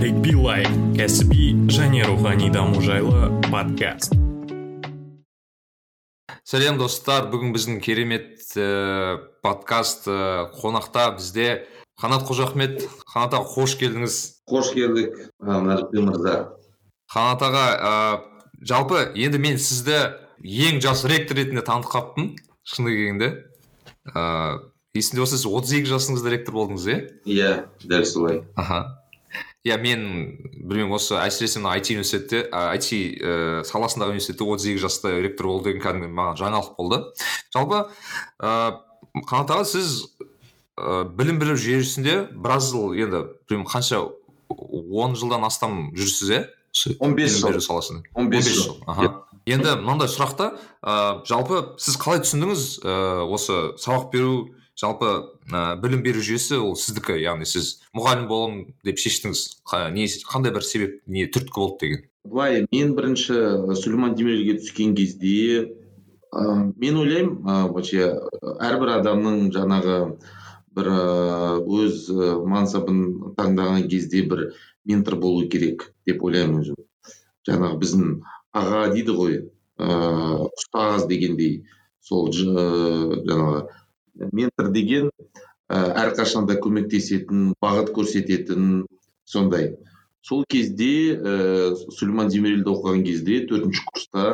тарик билай кәсіби және рухани даму жайлы подкаст. Сәлем достар. Бүгін біздің керемет ә, подкаст ә, қонақта бізде қанат қожахмет. Қанат аға қош келдіңіз. Қош келдік нарықбек мырза. Қанат аға ә, жалпы енді мен сізді ең жас ректор ретінде танып қалыппын шыны келгенде ә, есімде болса сіз отыз екі жасыңызда ректор болдыңыз иә иә дәл солай. Аха. Иә мен білмеймін осы әсіресе мына айти университетте айти ә, саласындағы университетте отыз екі жаста ректор болу деген кәдімгі маған жаңалық болды. Жалпы ә, қанат аға сіз ә, білім беру жүйесінде біраз жыл енді білмеймін қанша он жылдан астам жүрсіз иә он бес жыл беру саласында. он бес жыл. аха. Енді мынандай сұрақта ә, жалпы сіз қалай түсіндіңіз ә, осы сабақ беру жалпы ә, білім беру жүйесі ол сіздікі яғни сіз мұғалім боламын деп шештіңіз. Не қандай бір себеп не түрткі болды деген? Былай мен бірінші сүлейман демирелге түскен кезде ә, мен ойлаймын ә, әрбір адамның жаңағы бір өз мансабын таңдаған кезде бір ментор болу керек деп ойлаймын өзім. Жаңағы біздің аға дейді ғой ыыы ұстаз дегендей. Сол жаңағы ментор деген ә, әрқашанда көмектесетін бағыт көрсететін сондай. Сол кезде ә, сүлейман демирелді оқыған кезде төртінші курста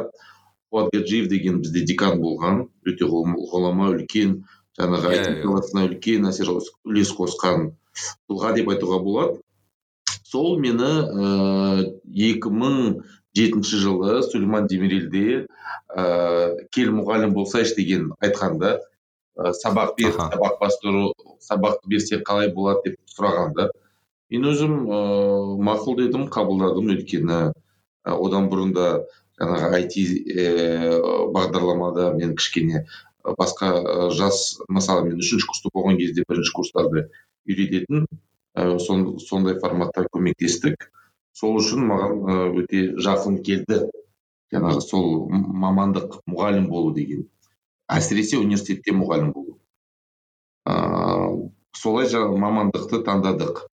қуат гаджиев деген бізде декан болған өте ғұлама үлкен жаңағы иә, айти саласына үлкен әсер үлес қосқан тұлға деп айтуға болады. Сол мені ыыы екі мың жетінші жылы сүлейман демирелде ә, кел мұғалім болсайшы деген айтқанда ә, сабақ бер сабақ бастыру сабақты берсе қалай болады деп сұрағанда мен өзім ыыы мақұл дедім қабылдадым өйткені одан бұрын да жаңағы айти бағдарламада мен кішкене басқа жас мысалы мен үшінші курста болған кезде бірінші курстарды үйрететін ә, сон, сондай форматта көмектестік. Сол үшін маған өте жақын келді. Жаңағы сол мамандық мұғалім болу деген. әсіресе университетте мұғалім болу ыыы солай жаңағы мамандықты таңдадық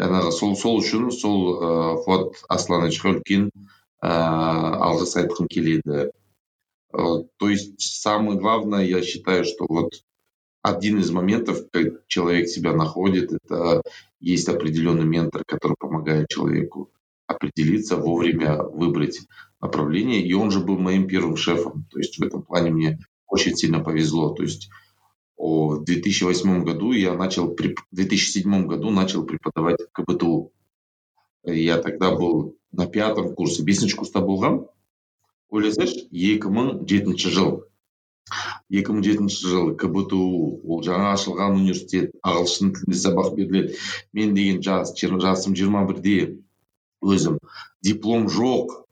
жаңағы сол сол үшін сол ыыы фуат аслановичқа үлкен ыыы алғыс айтқым келеді то есть самое главное я считаю что вот один из моментов как человек себя находит это есть определенный ментор который помогает человеку определиться вовремя выбрать направление и он же был моим первым шефом то есть в этом плане мне очень сильно повезло. То есть в 2008 году я начал, в 2007 году начал преподавать в КБТУ. Я тогда был на пятом курсе. Бесінші курста болған. Ойласайшы, 2007 жыл. 2007 жылы КБТУ ол жаңа ашылған университет ағылшын тілінде сабақ беріледі мен деген жас жасым 21-де өзім диплом жоқ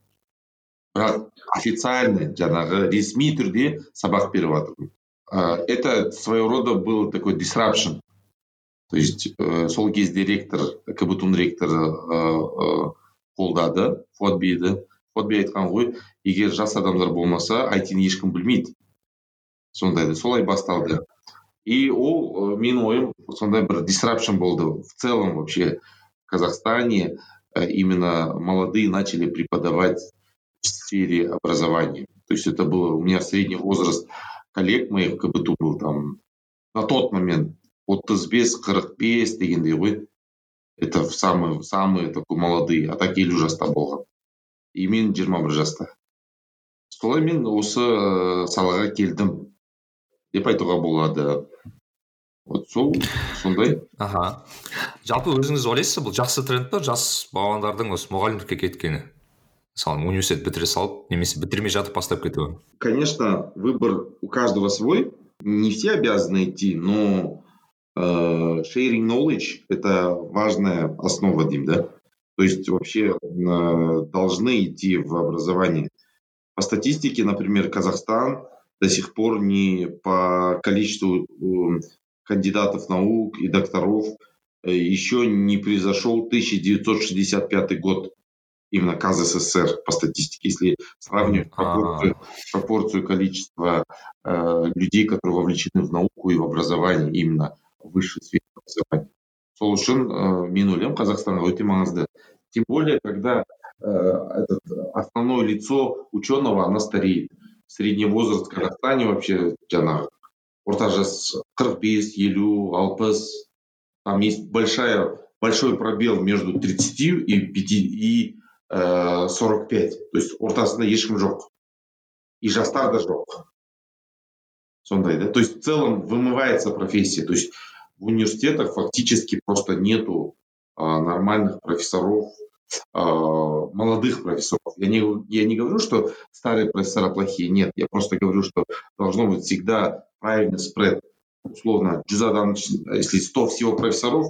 бірақ официально жаңағы ресми түрде сабақ беріп жатырмын это своего рода был такой disruption то есть ә, сол кезде ректор кбту ректоры ә, қолдады фотбиді фотби айтқан ғой егер жас адамдар болмаса айтины ешкім білмейді сондайды солай басталды и ол менің ойым сондай бір disruption болды в целом вообще в казахстане именно молодые начали преподавать в сфере образования. То есть это было, у меня средний возраст коллег моих КБТУ был там на тот момент. Қырық бес дегендей ғой это самые самые такой молодые а так елу жаста болған и мен жиырма бір жаста. Солай мен осы салаға келдім. Деп айтуға болады. Вот сол сондай. Аха. Жалпы өзіңіз ойлайсыз бұл жақсы тренд па жас балалардың осы мұғалімдікке кеткені? мысалы университет бітіре салып немесе бітірмей жатып бастап кетуі конечно выбор у каждого свой не все обязаны идти но э, sharing knowledge это важная основа дим да то есть вообще э, должны идти в образование по статистике например казахстан до сих пор не по количеству э, кандидатов наук и докторов э, еще не произошел 1965 год именно КЗССР по статистике, если сравнивать пропорцию, пропорцию количества э, людей, которые вовлечены в науку и в образование, именно в высшей сфере образования. сол үшін ә, мен ойлаймын қазақстанға өте маңызды Тем более, когда э, этот, основное лицо ученого, она стареет. Средний возраст в Казахстане вообще жаңағы орта жас 45 елу алпыс там есть большая большой пробел между 30 и 5 и э, 45 то есть ортасында ешкім жоқ и жастар да жоқ сондай да? То есть в целом вымывается профессия. То есть в университетах фактически просто нету а, нормальных профессоров а, молодых профессоров. Я не, я не говорю, что старые профессора плохие, нет, я просто говорю, что должно быть всегда правильный спред. Условно, если 100 всего профессоров,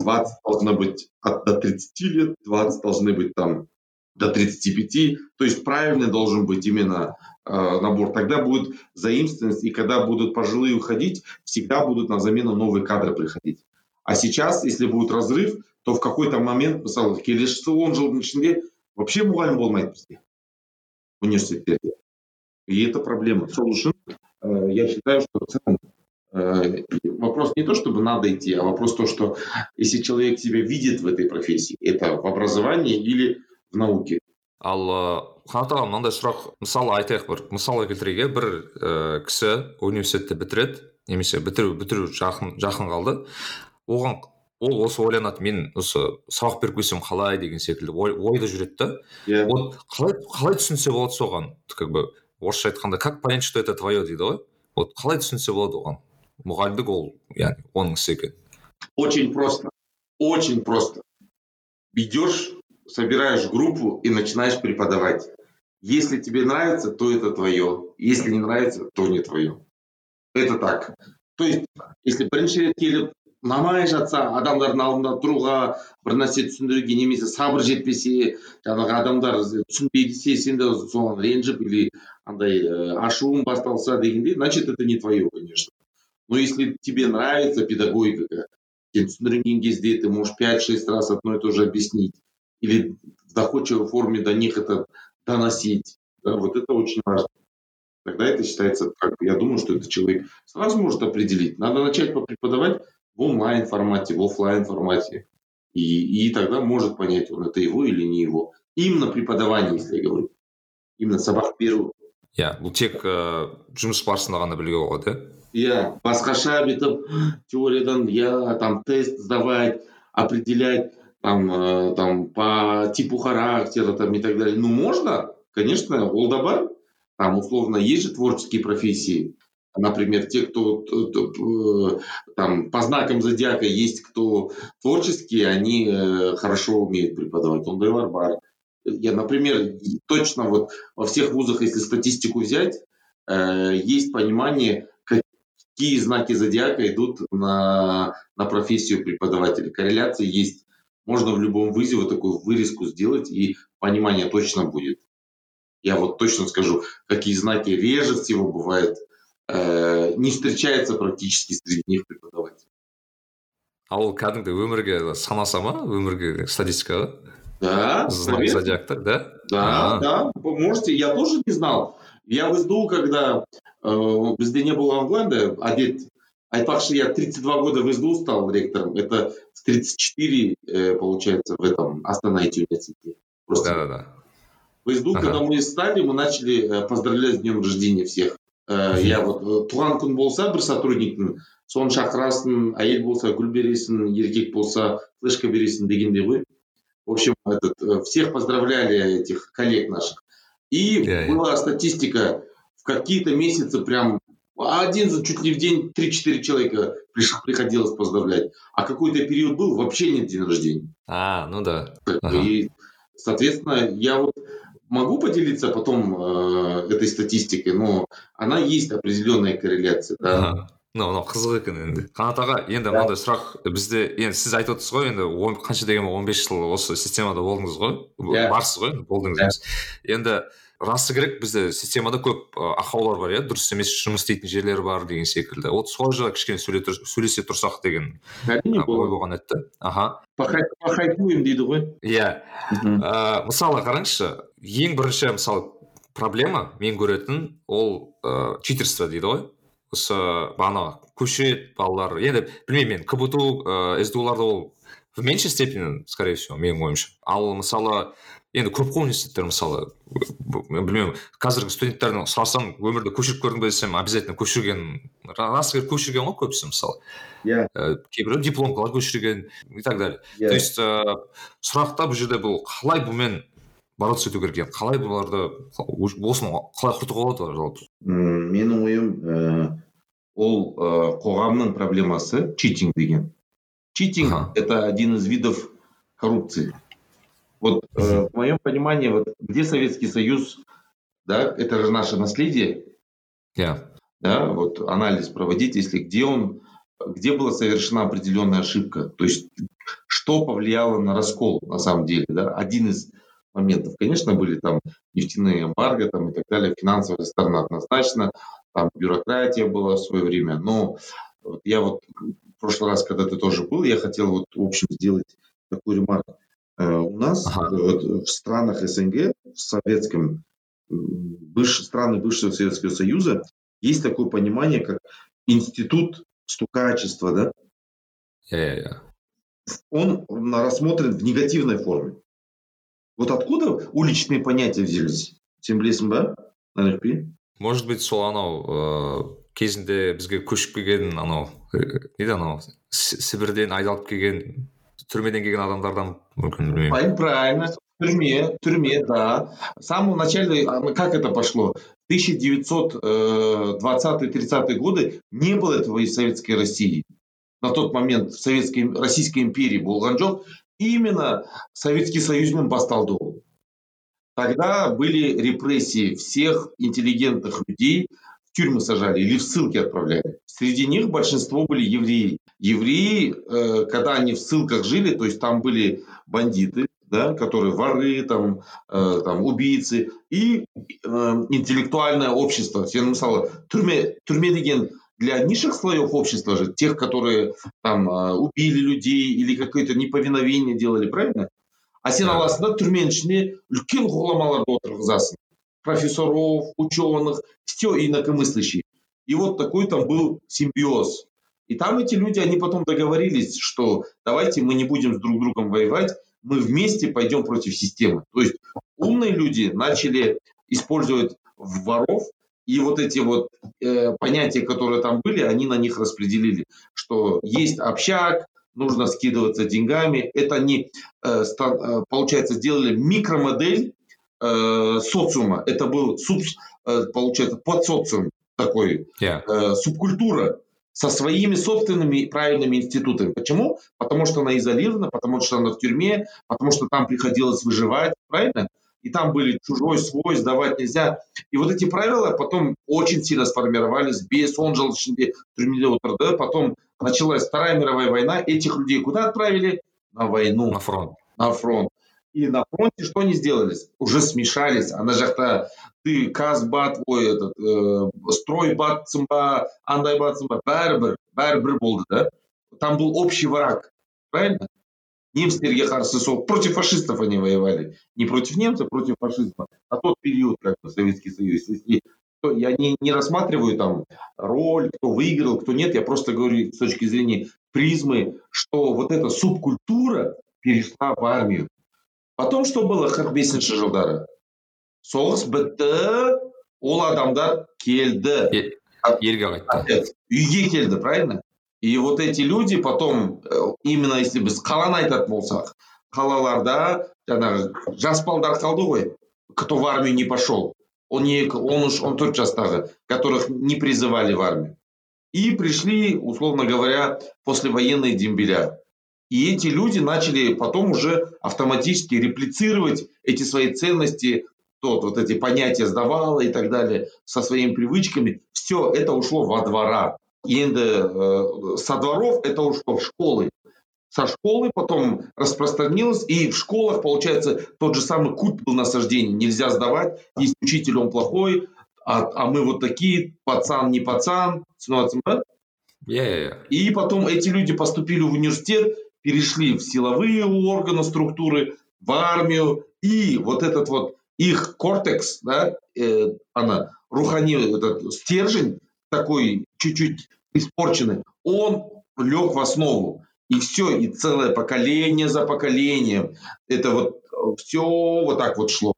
20 должно быть от, до 30 лет, 20 должны быть там до 35. То есть правильный должен быть именно э, набор. Тогда будет заимственность, и когда будут пожилые уходить, всегда будут на замену новые кадры приходить. А сейчас, если будет разрыв, то в какой-то момент мысалы келесі он жылдың ішінде вообще мұғалім болмайды бізде университеттерде и это проблема сол үшін э, я считаю что в целом э, вопрос не то чтобы надо идти а вопрос то что если человек себя видит в этой профессии это в образовании или в науке? Ал қанат аға мынандай сұрақ. Мысалы айтайық бір. Мысал келтірейік иә бір ә, кісі университетті бітіреді немесе бітіру бітіру жақын жақын қалды. Оған ол осы ойланады мен осы сабақ беріп келсем қалай деген секілді ой, ойда жүреді да. Иә. Вот қалай қалай түсінсе болады соған? Как бы орысша айтқанда как понять что это твое дейді ғой? Вот қалай түсінсе болады оған? мұғалімдік ол яғни оның ісі екен очень просто очень просто идешь собираешь группу и начинаешь преподавать если тебе нравится то это твое если не нравится то не твое это так то есть если бірінші рет келіп ұнамай жатса адамдардың алдында тұруға бір нәрсе түсіндіруге немесе сабыр жетпесе жаңағы адамдар түсінбей десе сен де соған ренжіп или андай ашуың басталса дегендей значит это не твое конечно но если тебе нравится педагогика сен түсіндірген кезде ты можешь пять шесть раз одно и то же объяснить или в доходчивой форме до них это доносить да, вот это очень важно тогда это считается как я думаю что этот человек сразу может определить надо начать преподавать в онлайн формате, в офлайн формате. И, и тогда может понять, он это его или не его. Именно преподавание, если я говорю. Именно сабақ беру. иә бұл тек ә, жұмыс барысында ғана білуге болады Иә иә басқаша бүйтіп теориядан я там тест сдавать определять там э, там по типу характера там и так далее ну можно конечно ол да бар там условно есть же творческие профессии Например, те, кто э, там по знакам зодиака есть кто творческие, они э, хорошо умеют преподавать. Он Бар. Я, например, точно вот во всех вузах, если статистику взять, есть понимание, какие знаки зодиака идут на, на профессию преподавателя. Корреляция есть. Можно в любом вузе вот такую вырезку сделать, и понимание точно будет. Я вот точно скажу, какие знаки реже всего бывают э, не встречается практически среди них преподавателей. а ол кәдімгі өмірге санаса ма өмірге статистикаға да знак зодиактар да да да можете я тоже не знал я в СДУ когда э, бізде не было онлайнда обед айтпақшы я 32 года в СДУ стал ректором это в 34 э, получается в этом Астана университете просто да да да в СДУ ага. когда мы стали мы начали э, поздравлять с днем рождения всех ә, иә вот туған күн болса бір сотрудниктің соны шақырасың әйел болса гүл бересің еркек болса флешка бересің дегендей ғой в общем этот всех поздравляли этих коллег наших и yeah, была yeah. статистика в какие-то месяцы прям один за чуть ли в день 3-4 человека приходилось поздравлять. А какой-то период был, вообще нет день рождения. А, ну да. И, соответственно, я вот могу поделиться потом э, этой статистикой, но она есть определенная корреляция. Да. мынау мынау қызық екен енді қанат аға енді мынандай сұрақ бізде енді сіз айтып отырсыз ғой енді он қанша дегенмен он бес жыл осы системада болдыңыз ғой yeah. барсыз ғой болдыңыз емес енді расы керек бізде системада көп ақаулар бар иә? дұрыс емес жұмыс істейтін жерлер бар деген секілді. Вот сол жайлы кішкене сөйлесе тұрсақ деген әрине ой болған еді да аха. Похайпуем дейді ғой. Иә. Мысалы қараңызшы ең бірінші мысалы проблема мен көретін ол ыыы читерство дейді ғой. Осы бағанағы көшет балалар енді білмеймін мен. Кбту ыыы сду ларда ол в меньшей степени скорее всего менің ойымша. Ал мысалы енді көп қой университеттер мысалы білмеймін қазіргі студенттерден сұрасам өмірде көшіріп көрдің бе десем обязательно көшірген рас көшірген ғой көбісі мысалы. Иә. Ә, кейбіреу дипломға көшірген и так далее. Иә. То есть ә, сұрақта бұл жерде бұл қалай бұмен бороться ету керек қалай бұларды осыны қалай құртуға болады жалпы менің ойым ә, ол ә, қоғамның проблемасы читинг деген. Читинг это один из видов коррупции. Вот э, в моем понимании вот где Советский Союз да это же наше наследие. Иә да, вот анализ проводить, если где он, где была совершена определенная ошибка, то есть что повлияло на раскол на самом деле, да, один из моментов, конечно, были там нефтяные эмбарго там и так далее, финансовая сторона однозначно, там бюрократия была в свое время, но я вот в прошлый раз, когда ты тоже был, я хотел вот в общем сделать такую ремарку. Э, У нас Ага. вот в странах СНГ, в советском, м, бывш- страны бывшего Советского Союза, есть такое понимание, как институт стукачества, да? иә иә иә Он на- рассмотрен в негативной форме. Вот откуда уличные понятия взялись? Сен білесің ба Нарықби? может быть сол анау ыыы кезінде бізге көшіп келген анау э, не еді анау С- сібірден айдалып келген түрмеден келген адамдардан мүмкін білмеймін Правильно, правильно. В тюрьме, в тюрьме, да. В самом начале, а, ну, как это пошло? В 1920-30-е годы не было этого и в Советской России. На тот момент в Советской, Российской империи был Ганджов. Именно Советский Союзмен басталдовал. Тогда были репрессии всех интеллигентных людей, в тюрьмы сажали или в ссылки отправляли. Среди них большинство были евреи. Евреи, э, когда они в ссылках жили, то есть там были бандиты, да, которые воры, там, э, там, убийцы, и э, интеллектуальное общество. Сен мысалы түрме, түрме деген для низших слоев общества же, тех, которые там э, убили людей или какое-то неповиновение делали, правильно? А сен Да. аласың да түрменің ішіне үлкен ғұламаларды отырғызасың. Профессоров, ученых, все инакомыслящие. И вот такой там был симбиоз. И там эти люди, они потом договорились, что давайте мы не будем с друг другом воевать, мы вместе пойдем против системы. То есть умные люди начали использовать воров, и вот эти вот э, понятия, которые там были, они на них распределили, что есть общак, нужно скидываться деньгами. Это они, э, э, получается, сделали микромодель э, социума. Это был, суб, э, получается, подсоциум такой, иә э, субкультура со своими собственными правильными институтами. Почему? Потому что она изолирована, потому что она в тюрьме, потому что там приходилось выживать, правильно? И там были чужой, свой, сдавать нельзя. И вот эти правила потом очень сильно сформировались. Без он жил отырды. Потом началась Вторая мировая война. Этих людей куда отправили? На войну на фронт на фронт. И на фронте что они сделали? Уже смешались. Ана жақта ты казбат, ой, этот, э, стройбат цымба, андайбат цымба, бәрібір, бәрібір болды, да? Там был общий враг, правильно? Немцтерге қарсы сол, против фашистов они воевали. Не против немцев, против фашизма. На тот период, как бы, Советский Союз. Если то я не, не рассматриваю там роль, кто выиграл, кто нет. Я просто говорю с точки зрения призмы, что вот эта субкультура перешла в армию. Потом что было 45 жылдары? Соғыс бітті, ол адамдар келді. елге қайтты үйге келді, правильно? И вот эти люди потом, э, именно если біз қаланы айтатын болсақ, қалаларда жаңағы жас балдар қалды ғой, кто в армию не пошел. Он, не, он уж он төрт жастағы, которых не призывали в армию. И пришли, условно говоря, послевоенные дембеля. И эти люди начали потом уже автоматически реплицировать эти свои ценности, тот, вот эти понятия сдавала и так далее, со своими привычками. Все это ушло во двора. И э, со дворов это ушло в школы. Со школы потом распространилось, и в школах, получается, тот же самый культ был насаждения. Нельзя сдавать, есть учитель, он плохой, а, а мы вот такие, пацан, не пацан. иә иә иә И потом эти люди поступили в университет, перешли в силовые органы, структуры, в армию, и вот этот вот их кортекс, да, э, она, рухани, этот стержень такой чуть-чуть испорченный, он лег в основу. И все, и целое поколение за поколением. Это вот все вот так вот шло.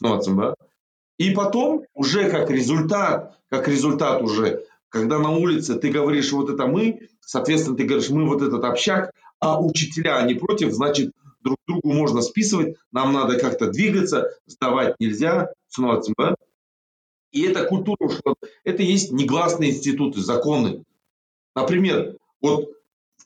да? И потом уже как результат, как результат уже, когда на улице ты говоришь вот это мы, соответственно, ты говоришь мы вот этот общак, а учителя, они против, значит, друг другу можно списывать, нам надо как-то двигаться, сдавать нельзя, да? И эта культура, что это есть негласные институты, законы. Например, вот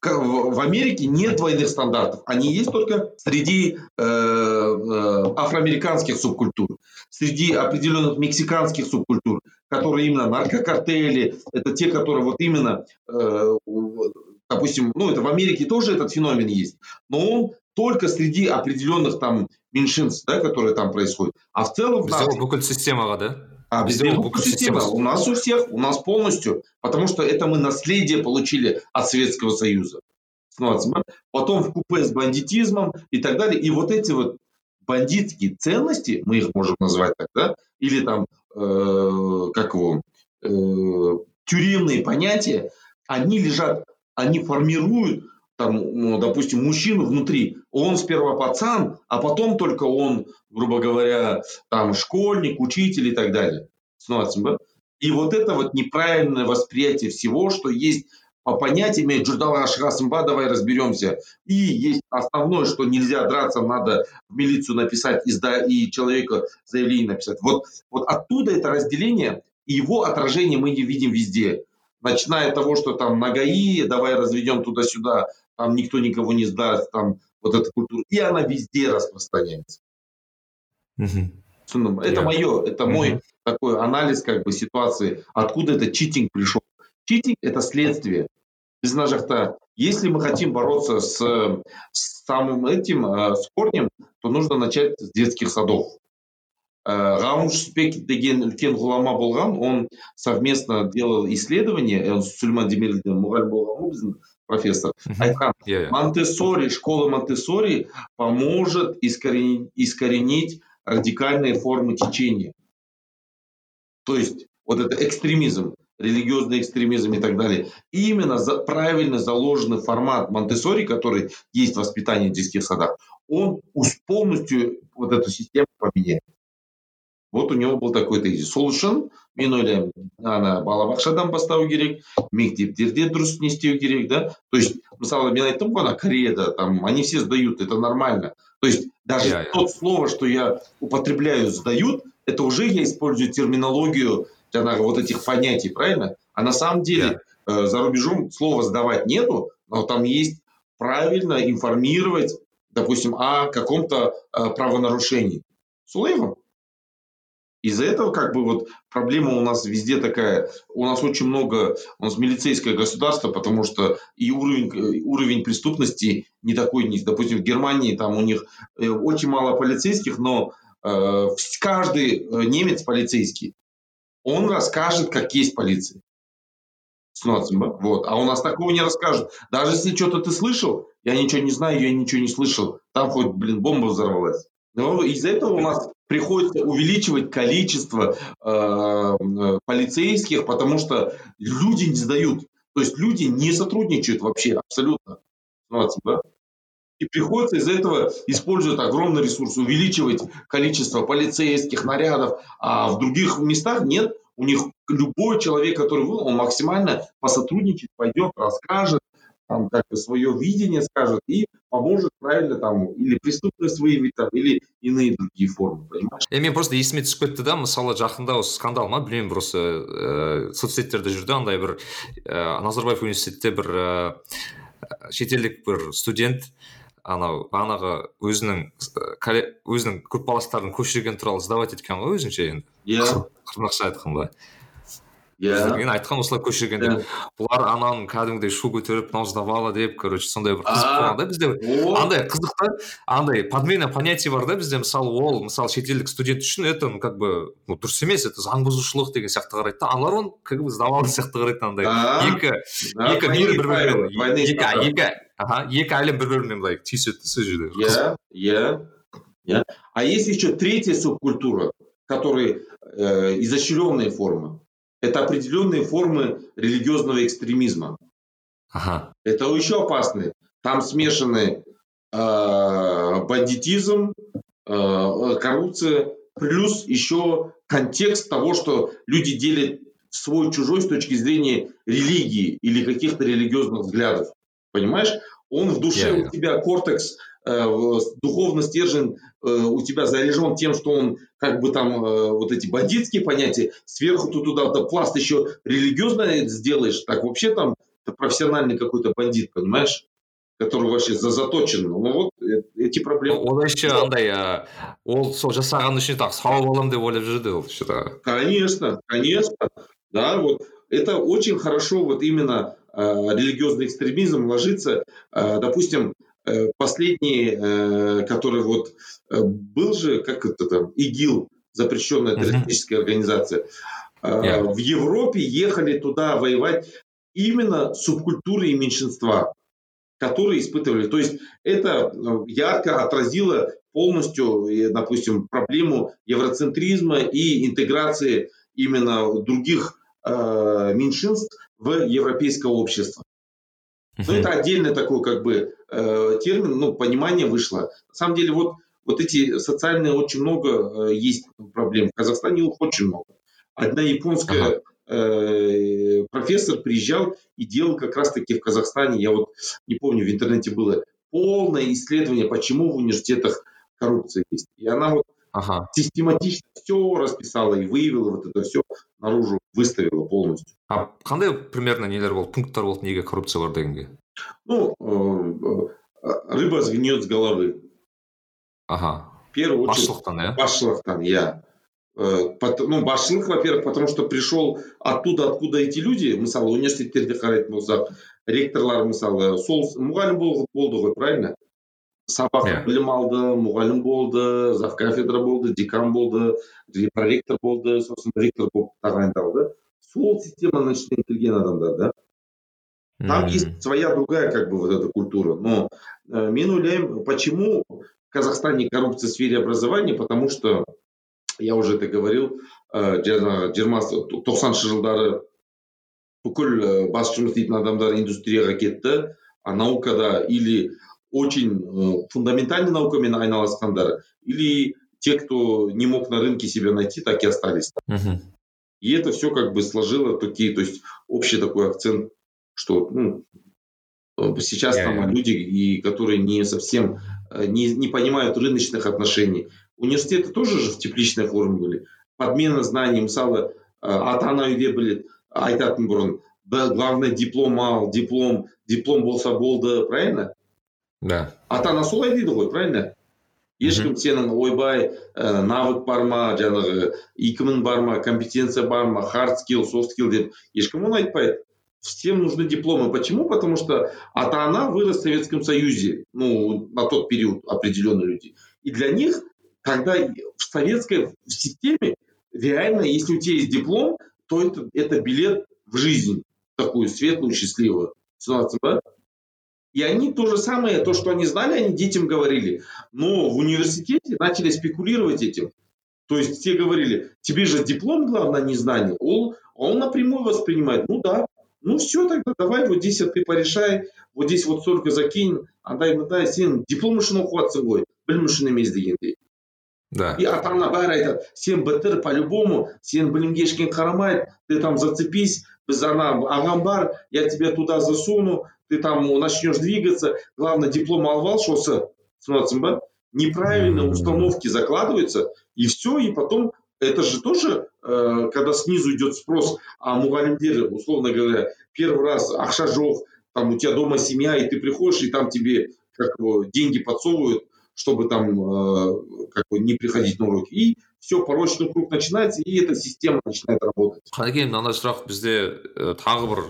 в Америке нет двойных стандартов. Они есть только среди э, э, афроамериканских субкультур, среди определенных мексиканских субкультур, которые именно наркокартели, это те, которые вот именно, э, допустим, ну это в Америке тоже этот феномен есть, но он только среди определенных там меньшинств, да, которые там происходят. А в целом... В целом, система, да? А безделушка система у нас у всех, у нас полностью, потому что это мы наследие получили от Советского Союза. Потом в купе с бандитизмом и так далее. И вот эти вот бандитские ценности, мы их можем назвать так, да, или там, э, как его, э, тюремные понятия, они лежат, они формируют там, ну, допустим, мужчину внутри, он сперва пацан, а потом только он, грубо говоря, там, школьник, учитель и так далее. И вот это вот неправильное восприятие всего, что есть по понятиям Джурдала Ашхасымба, давай разберемся. И есть основное, что нельзя драться, надо в милицию написать и, сда, и человека заявление написать. Вот, вот оттуда это разделение, и его отражение мы не видим везде. Начиная от того, что там на ГАИ, давай разведем туда-сюда, там никто никого не сдаст, там вот эта культура, и она везде распространяется. Угу. Это yeah. мое, это угу. мой такой анализ как бы ситуации, откуда этот читинг пришел. Читинг – это следствие. Без нажахта. Если мы хотим бороться с, с самым этим, э, с корнем, то нужно начать с детских садов. Гаун Шпек деген үлкен ғұлама болған он совместно делал исследование он сульман демирелден мұғалім болған ғой біздің профессор айтқан монтессори школа монтессори поможет искоренить, искоренить радикальные формы течения то есть вот это экстремизм религиозный экстремизм и так далее. И именно за, правильно заложенный формат Монтессори, который есть в воспитании в детских садах, он полностью вот эту систему поменяет. вот у него был такой тезис. Сол үшін мен ойлаймын ана балабақшадан бастау керек мектептерде дұрыс не істеу керек да? То есть мысалы мен айттым ғой ана кореяда там они все сдают это нормально. То есть даже yeah, yeah. тот слово что я употребляю сдают это уже я использую терминологию жаңағы вот этих понятий правильно? А на самом деле yeah. э, за рубежом слова сдавать нету но там есть правильно информировать допустим о каком-то э, правонарушении. Сулейвом из-за этого как бы вот проблема у нас везде такая. У нас очень много, у нас милицейское государство, потому что и уровень, уровень преступности не такой, не, допустим, в Германии там у них э, очень мало полицейских, но э, каждый э, немец полицейский, он расскажет, как есть полиция. Вот. А у нас такого не расскажут. Даже если что-то ты слышал, я ничего не знаю, я ничего не слышал. Там хоть, блин, бомба взорвалась. Но из-за этого у нас приходится увеличивать количество э, полицейских, потому что люди не сдают. То есть люди не сотрудничают вообще абсолютно. Да? И приходится из-за этого использовать огромный ресурс, увеличивать количество полицейских нарядов, а в других местах нет. У них любой человек, который был, он максимально посотрудничает, пойдет, расскажет, там как бы свое видение скажет и поможет правильно там или преступность выявить там или иные другие формы понимаешь? Е мен просто есіме түсіп кетті да мысалы жақында осы скандал ма білмеймін просто ә, соцсеттерде жүрді андай бір ә, назарбаев университетте бір ә, шетелдік бір студент анау бағанағы өзінің өзінің группаластарын көшірген туралы сдавать еткен ғой өзінше енді. Иә. Қырнақша айтқанда. Иә. мен айтқан осылай көшіргенде бұлар ананың кәдімгідей шу көтеріп мынау сдавала деп короче сондай бір қызық болған да бізде. Андай қызық та андай подмена понятий бар да бізде. Мысалы ол мысалы шетелдік студент үшін это ну как бы ну дұрыс емес это заң бұзушылық деген сияқты қарайды да. Аналар оны как бы сдавала сияқты қарайды андай. Екі екі мир бір бірімен екі екі аха екі әлем бір бірімен былай түйіседі да сол жерде. Иә иә иә. А есть еще третья субкультура которые э, изощренные формы это определенные формы религиозного экстремизма. Ага. Это еще опасные. там смешаны э, бандитизм, э, коррупция, плюс еще контекст того, что люди делят свой чужой с точки зрения религии или каких-то религиозных взглядов. Понимаешь? Он в душе yeah, yeah. у тебя кортекс, духовный стержень э, у тебя заряжен тем, что он как бы там э, вот эти бандитские понятия, сверху ты туда -то пласт еще религиозно сделаешь, так вообще там профессиональный какой-то бандит, понимаешь? который вообще заточен ну вот э, эти проблемы. Ол еще андай ол сол жасаған үшін так сауап аламын деп ойлап жүрді ол что то конечно конечно. Да вот это очень хорошо вот именно э, религиозный экстремизм ложится э, допустим э, последний э, который вот э, был же как это там ИГИЛ запрещенная террористическая mm-hmm. организация э, yeah. в Европе ехали туда воевать именно субкультуры и меньшинства которые испытывали. То есть это э, ярко отразило полностью, допустим, проблему евроцентризма и интеграции именно других э, меньшинств в европейское общество. Но ну, это отдельный такой как бы э, термин, ну, понимание вышло. На самом деле вот, вот эти социальные очень много э, есть проблем. В Казахстане их очень много. Одна японская ага. Э, профессор приезжал и делал как раз-таки в Казахстане, я вот не помню, в интернете было полное исследование, почему в университетах коррупция есть. И она вот ага. систематично все расписала и выявила вот это все наружу, выставила полностью. А қандай примерно нелер болды пункттар болды неге коррупция бар дегенге? Ну э, э, рыба сгниет с головы. Ага. В первую очередь басшылықтан иә басшылықтан иә Э, ну басшылық во первых потому что пришел оттуда откуда эти люди мысалы университеттерде қарайтын болсақ ректорлар мысалы сол мұғалім болды ғой правильно? Сабақ yeah. білім алды мұғалім болды кафедра болды декан болды проректор болды сосын ректор болып тағайындалды. Сол системаның ішінен келген адамдар да там есть своя другая как бы вот эта культура. Но э, мен ойлаймын почему в казахстане коррупция в сфере образования? Потому что я уже это говорил жаңағы жиырма тоқсаныншы жылдары бүкіл бас жұмыс істейтін адамдар индустрияға кетті а наукада или очень фундаментальной наукамен айналысқандар или те кто не мог на рынке себя найти так и остались uh-huh. и это все как бы сложило такие то есть общий такой акцент что ну, сейчас yeah, там yeah. люди и которые не совсем не, не понимают рыночных отношений университеты тоже же в тепличной форме были подмена знаний мысалы ата ана үйде біледі айтатын бұрын главное диплом ал диплом диплом болса болды правильно да ата ана солай дейді ғой правильно ешкім сенің ойбай ә, навык бар ма жаңағы икмің бар ма компетенция бар ма хард скилл софт скилл деп ешкім оны айтпайды всем нужны дипломы. Почему? Потому что ата ана вырос в Советском Союзе, ну, на тот период определенные люди. И для них когда в советской системе реально, если у тебя есть диплом, то это, это билет в жизнь, такую светлую, счастливую. Да? И они то же самое, то, что они знали, они детям говорили. Но в университете начали спекулировать этим. То есть все говорили, тебе же диплом главное, не знание. Он, он напрямую воспринимает. Ну да, ну все тогда, давай вот здесь ты порешай, вот здесь вот столько закинь, андай мындай сен диплом үшін оқыватсың ғой білім үшін емес дегендей да и ата ана бәрі айтады сен бітір по любому сен білімге ешкім қарамайды ты там зацепись біз ана ағам бар я тебя туда засуну ты там начнешь двигаться главное диплом алып алшы осы түсініп ба неправильные установки закладываются и все и потом это же тоже э, когда снизу идет спрос а мұғалімдер условно говоря первый раз ақша жоқ там у тебя дома семья и ты приходишь и там тебе как деньги подсовывают чтобы там э, как бы не приходить на уроки. И все, порочный круг начинается, и эта система начинает работать. қанекей мынандай сұрақ бізде ә, тағы бір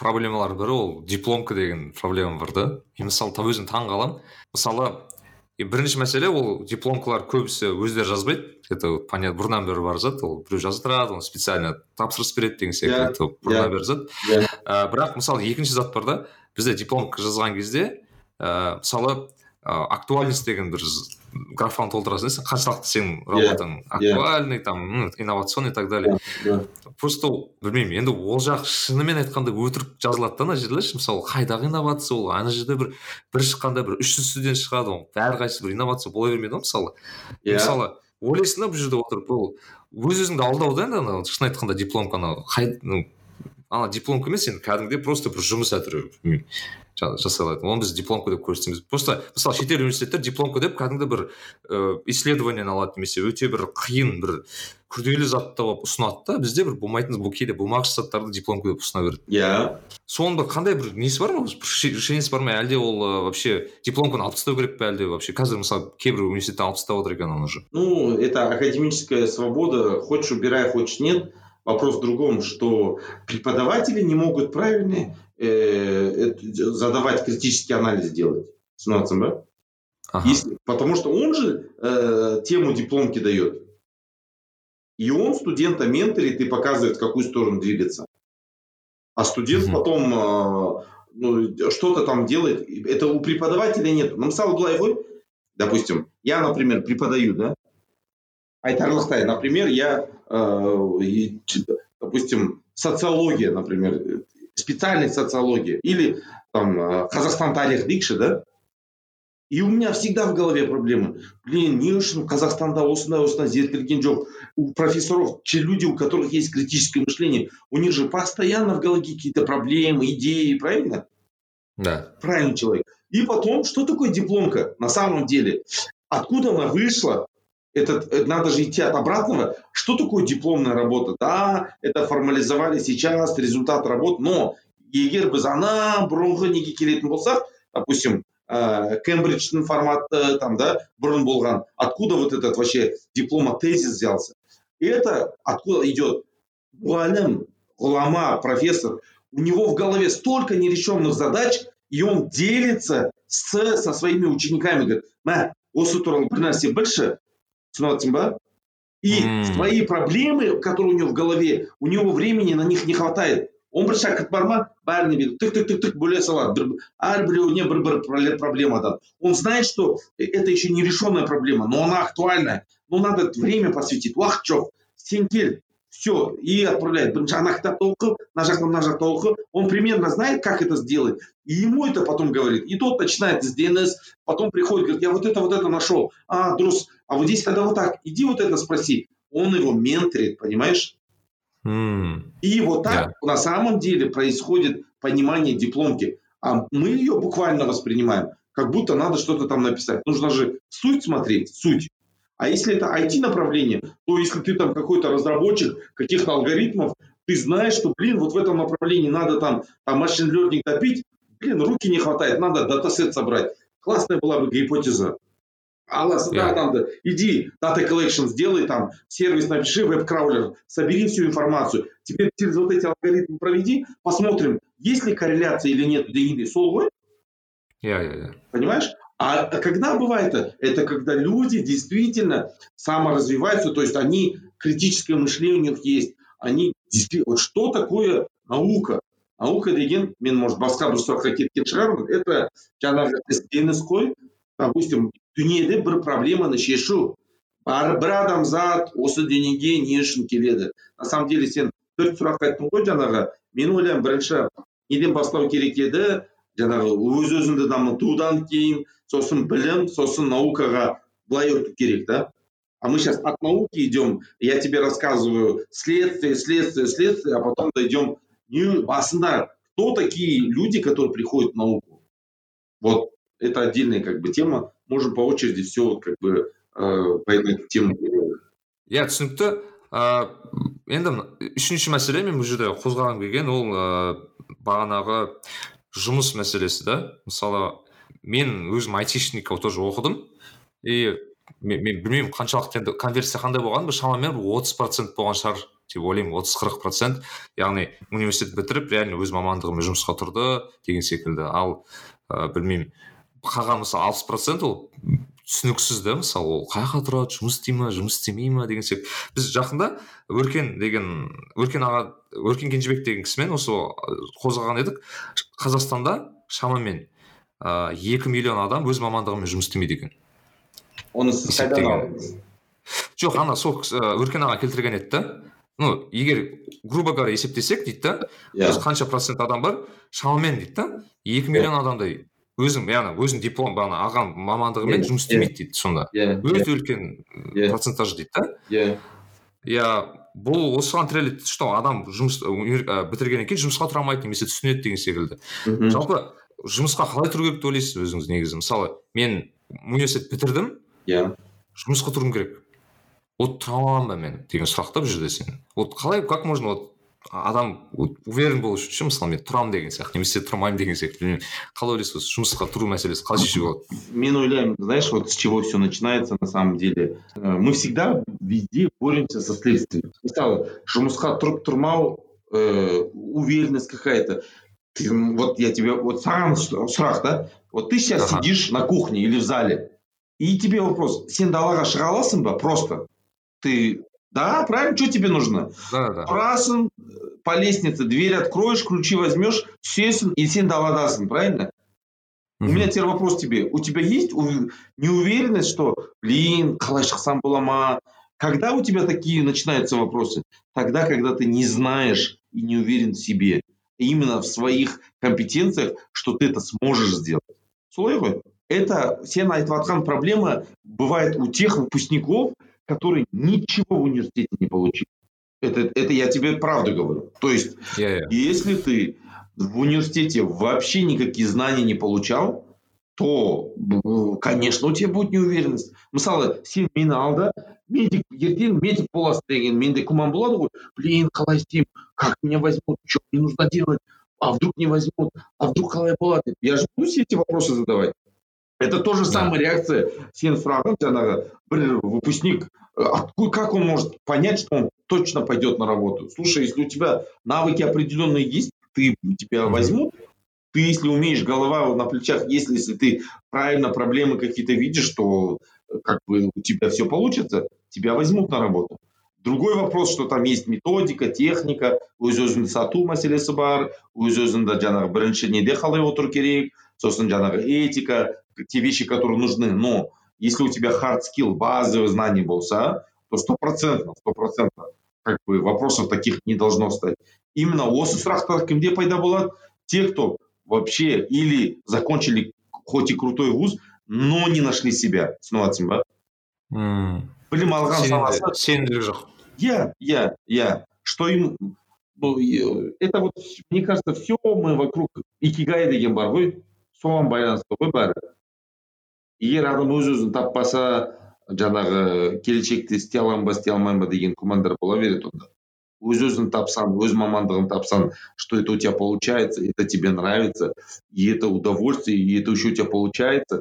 проблемалар бірі ол дипломка деген проблема бар да мен мысалы өзім таң қаламын мысалы бірінші мәселе ол дипломкалар көбісі өздері жазбайды это понятно бұрыннан бері бар зат ол біреу жазып тұрады оны специально тапсырыс береді деген секілді yeah, бұрыннан yeah, бері зат yeah. ә, бірақ мысалы екінші зат бар да бізде дипломка жазған кезде ә, мысалы актуальность деген бір графаны толтырасың сен қаншалықты сенің работаң актуальный там инновационный и так далее. Просто білмеймін енді ол жақ шынымен айтқанда өтірік жазылады да ана жерде ше мысалы қайдағы инновация ол? Ана жерде бір бір шыққанда бір үш жүз студент шығады оның әрқайсысы бір инновация бола бермейді ғой мысалы. Иә. Мысалы ойлайсың да бұл жерде отырып ол өз өзіңді алдау да енді ана шын айтқанда дипломка ана ана дипломка емес енді кәдімгідей просто бір жұмыс әтірі жасай алады оны біз дипломка деп көрсетеміз просто мысалы шетел университеттер дипломка деп кәдімгі бір ыыы исследованияны алады немесе өте бір қиын бір күрделі затты алып ұсынады да бізде бір болмайтын бұл кейде болмағыш заттарды дипломка деп ұсына береді. Иә. Соның бір қандай бір несі бар ма? Решениесі бар ма? Әлде ол вообще дипломканы алып тастау керек пе? Әлде вообще қазір мысалы кейбір университеттер алып тастап отыр екен оны уже. Ну это академическая свобода. Хочешь убирай хочешь нет. Вопрос в другом, что преподаватели не могут правильно э, задавать критический анализ делать. Становится, да? Ага. Если, потому что он же э, тему дипломки дает. И он студента менторит и показывает, в какую сторону двигаться. А студент угу. потом э, ну, что-то там делает. Это у преподавателя нет. Нам стало Глаевой, допустим, я, например, преподаю, да? Айтарлықтай, например, я Э, допустим, социология, например, специальность социология, или там э, Казахстан тарих дейікші, да? И у меня всегда в голове проблемы. Блин, не үшін Қазақстанда осындай осындай зерттелген жоқ. У профессоров, те люди, у которых есть критическое мышление, у них же постоянно в голове какие-то проблемы, идеи, правильно? Да. Правильный человек. И потом, что такое дипломка на самом деле? Откуда она вышла? это, э, надо же идти от обратного. Что такое дипломная работа? Да, это формализовали сейчас, результат работы, но егер біз ана бұрынғы неге келетін болсақ допустим ә, кембридждің форматы там да бұрын болған откуда вот этот вообще диплома тезис взялся это откуда идет мұғалім ғұлама профессор у него в голове столько нерешенных задач и он делится с, со своими учениками говорит мә осы туралы бір нәрсе білші Смотрите, да? И mm. свои проблемы, которые у него в голове, у него времени на них не хватает. он бір шәкірт бар ма бәріне бүйтіп тік тік тік тік бөле салады бір әрбіреуіне бір бір проблемадан он знает что это еще не решенная проблема но она актуальная но надо время посвятить уақыт жоқ сен кел все, и отправляет. Ана кітапты оқы, мына жақта мына жақта оқы. Он примерно знает, как это сделать. И ему это потом говорит. И тот начинает с DNS, потом приходит, говорит, я вот это, вот это нашел. А, друз, а вот здесь тогда вот так, иди вот это спроси. Он его менторит, понимаешь? Mm. И вот так yeah. на самом деле происходит понимание дипломки. А мы ее буквально воспринимаем, как будто надо что-то там написать. Нужно же суть смотреть, суть. А если это IT-направление, то если ты там какой-то разработчик каких-то алгоритмов, ты знаешь, что, блин, вот в этом направлении надо там, там машин learning топить, блин, руки не хватает, надо датасет собрать. Классная была бы гипотеза. Аллас, yeah. да, надо, иди, data collection сделай там, сервис напиши, веб-краулер, собери всю информацию. Теперь через вот эти алгоритмы проведи, посмотрим, есть ли корреляция или нет до Солвой. Yeah, yeah, yeah. Понимаешь? А когда бывает это? Это когда люди действительно саморазвиваются, то есть они, критическое мышление у них есть, они действительно, вот что такое наука? Наука деген, мен, может, басқа бір сұраққа кеткен шығармын, это жаңағы ізденіс қой, допустим, дүниеде бір проблеманы шешу. Бар, бір адамзат осы дүниеге не үшін келеді? На самом деле сен төрт сұрақ айттың ғой жаңағы. Мен ойлаймын бірінші неден бастау керек еді? жаңағы өз өзіңді дамытудан кейін сосын білім сосын наукаға былай өту керек да а мы сейчас от науки идем я тебе рассказываю следствие следствие следствие а потом дойдем не басында кто такие люди которые приходят в науку вот это отдельная как бы тема Можем по очереди все как бы э, по этой теме иә түсінікті ыыы енді үшінші мәселе мен бұл жерде қозғағым келген ол ыыы бағанағы жұмыс мәселесі да. Мысалы мен өзім айтишник тоже оқыдым. И мен, мен білмеймін қаншалықты енді конверсия қандай болған бір шамамен отыз процент болған шығар деп ойлаймын отыз қырық процент. Яғни университет бітіріп реально өз мамандығымен жұмысқа тұрды деген секілді. Ал ә, білмеймін қалған мысалы алпыс процент ол түсініксіз да мысалы ол қай жаққа тұрады жұмыс істей ма жұмыс істемей ма деген секілді біз жақында өркен деген өркен аға өркен кенжебек деген кісімен осы қозғаған едік. Қазақстанда шамамен ә, екі миллион адам өз мамандығымен жұмыс істемейді екен. Оны сіз қайдан алдыңыз? Жоқ ана сол өркен аға келтірген еді да. Ну егер грубо говоря есептесек дейді да иә. осы қанша процент адам бар? Шамамен дейді да. Екі миллион адамдай өзің яғни өзің диплом бағана алған мамандығымен жұмыс істемейді дейді сонда. Иә өте үлкен процентаж дейді да? Иә иә бұл осыған тіреледі что адам жұмыс бітіргеннен кейін жұмысқа тұра алмайды немесе түсінеді деген секілді. Мхм. жалпы жұмысқа қалай тұру керек деп ойлайсыз өзіңіз негізі? Мысалы мен университет бітірдім. Иә жұмысқа тұруым керек. Вот тұра аламын ба мен деген сұрақ та бұл жерде сен. Вот қалай как можно вот адам вот уверен болу үшін ше мысалы мен тұрамын деген сияқты немесе тұрмаймын деген сияқты білмеймін қалай ойлайсыз осы жұмысқа тұру мәселесі қалай шешуге болады Мен ойлаймын, знаешь, вот с чего все начинается на самом деле. Э, Мы всегда везде боремся со следствием. Мысалы, жұмысқа тұрып тұрмау, э, уверенность какая-то. Ты, м, вот я тебе, вот саған ш- сұрақ, да? Вот ты сейчас Ага. сидишь на кухне или в зале, и тебе вопрос, сен далаға шыға аласың ба? Просто. Ты, да, правильно, что тебе нужно? да да э, по лестнице, дверь откроешь, ключи возьмешь, түсесің, и сен даладасың, правильно? У меня теперь вопрос тебе. У тебя есть ув- неуверенность, что, блин, қалай шықсам бола ма? Когда у тебя такие начинаются вопросы? Тогда, когда ты не знаешь и не уверен в себе. Именно в своих компетенциях, что ты это сможешь сделать. солай ғой это сен айтып проблема бывает у тех выпускников которые ничего в университете не получили это, это я тебе правду говорю то есть иә иә если ты в университете вообще никакие знания не получал, то, б- конечно, у тебя будет неуверенность. мысалы сен мені ал да медик ертең медик боласың деген менде күмән болады ғой блин қалай істеймін как меня возьмут что мне нужно делать а вдруг не возьмут а вдруг қалай болады деп я же буду все эти вопросы задавать это тоже Да. самая реакция сен сұрағың жаңағы бір выпускник э, откуда, как он может понять, что он точно пойдет на работу? Слушай, если у тебя навыки определенные есть, ты тебя Мгм. возьмут. Ты, если умеешь, голова на плечах, если, если ты правильно проблемы какие-то видишь, то э, как бы у тебя все получится, тебя возьмут на работу. Другой вопрос, что там есть методика, техника, өз өзіңді сату мәселесі бар, өз өзіңді жаңағы бірінші неде қалай отыру керек, сосын жаңағы этика, те вещи, которые нужны. Но если у тебя hard skill, базовые знания болса, то стопроцентно, стопроцентно как бы вопросов таких не должно стать. Именно осы сұрақтар кімде пайда болады? Те, кто вообще или закончили хоть и крутой вуз, но не нашли себя. Түсініп ба? мм Білім алған саласы сенімді- сенімділік жоқ я, я, я. Что им... ну, и, Это вот, мне кажется, все мы вокруг икигай деген бар ғой соған байланысты ғой бәрі егер адам өз өзін таппаса жаңағы келешекте істей аламын ба істей алмаймын ба деген күмәндар бола береді онда. Өз өзін тапсаң өз мамандығын тапсаң что это у тебя получается это тебе нравится и это удовольствие и это еще у тебя получается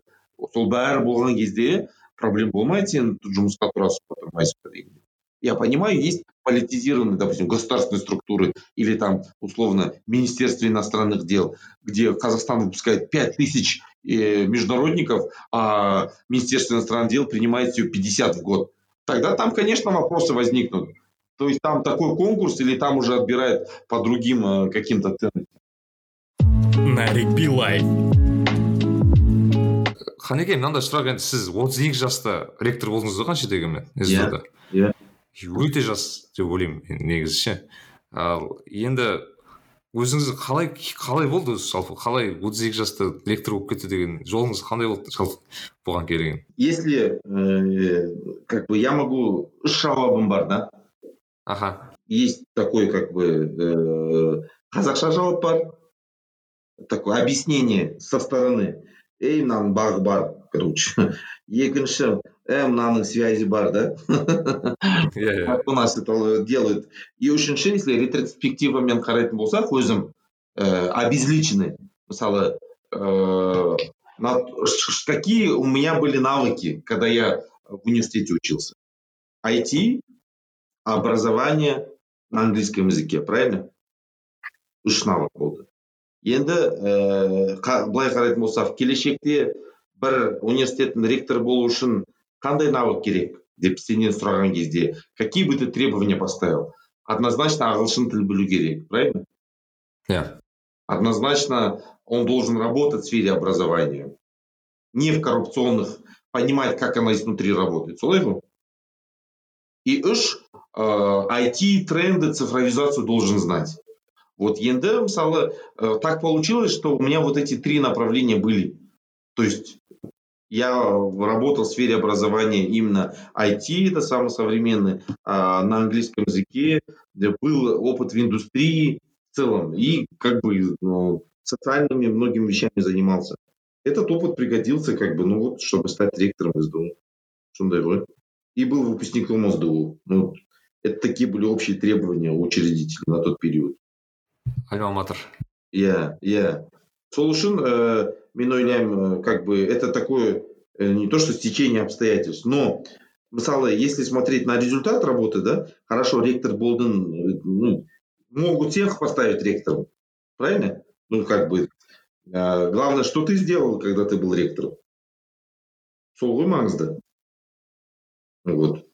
сол бәрі болған кезде проблем болмайды сен жұмысқа тұрасың ба тұрмайсың ба деген я понимаю, есть политизированные, допустим, государственные структуры или там, условно, Министерство иностранных дел, где Казахстан выпускает 5 тысяч э, международников, а Министерство иностранных дел принимает всего 50 в год. Тогда там, конечно, вопросы возникнут. То есть там такой конкурс или там уже отбирают по другим э, каким-то ценностям. нарик билай қанекей мынандай сұрақ енді сіз отыз екі жаста ректор болдыңыз ғой қаншадегімен Иә, иә. өте жас деп ойлаймын негізі ше ал енді өзіңіз қалай қалай болды өзі жалпы? Қалай отыз екі жаста ректор болып кетті деген жолыңыз қандай болды жалпы бұған келген? Если, э, как бы, я могу жауабым бар, да? аха. Есть такой как бы э, қазақша жауап бар такое объяснение со стороны. Ей мынаның бағы бар короче. Екінші э мынаның связи бар да иә иә как у нас это делают и үшінші если ретроспективамен қарайтын болсақ өзім э, обезличенный мысалы э, на- ш- ш- какие у меня были навыки когда я в университете учился IT образование на английском языке правильно үш навык болды енді ііі былай қарайтын болсақ келешекте бір университеттің ректоры болу үшін қандай навык керек деп сенен сұраған кезде какие бы ты требования поставил однозначно ағылшын тіл білу керек правильно иә однозначно он должен работать в сфере образования не в коррупционных понимать как она изнутри работает солай ғой и үш IT тренды цифровизацию должен знать вот енді мысалы э, так получилось что у меня вот эти три направления были то есть я работал в сфере образования именно IT, это самый современный, а, на английском языке, был опыт в индустрии в целом, и как бы ну, социальными многими вещами занимался. Этот опыт пригодился, как бы, ну вот, чтобы стать ректором СДУ. Шундай И был выпускником СДУ. Ну, это такие были общие требования у учредителей на тот период. Альма-матер. Я, я. Сол үшін ә, мен ойлаймын как бы это такое э, не то что стечение обстоятельств но мысалы если смотреть на результат работы да хорошо ректор болдың ну, могут всех поставить ректором правильно ну как бы а, главное что ты сделал когда ты был ректором сол ғой маңызды вот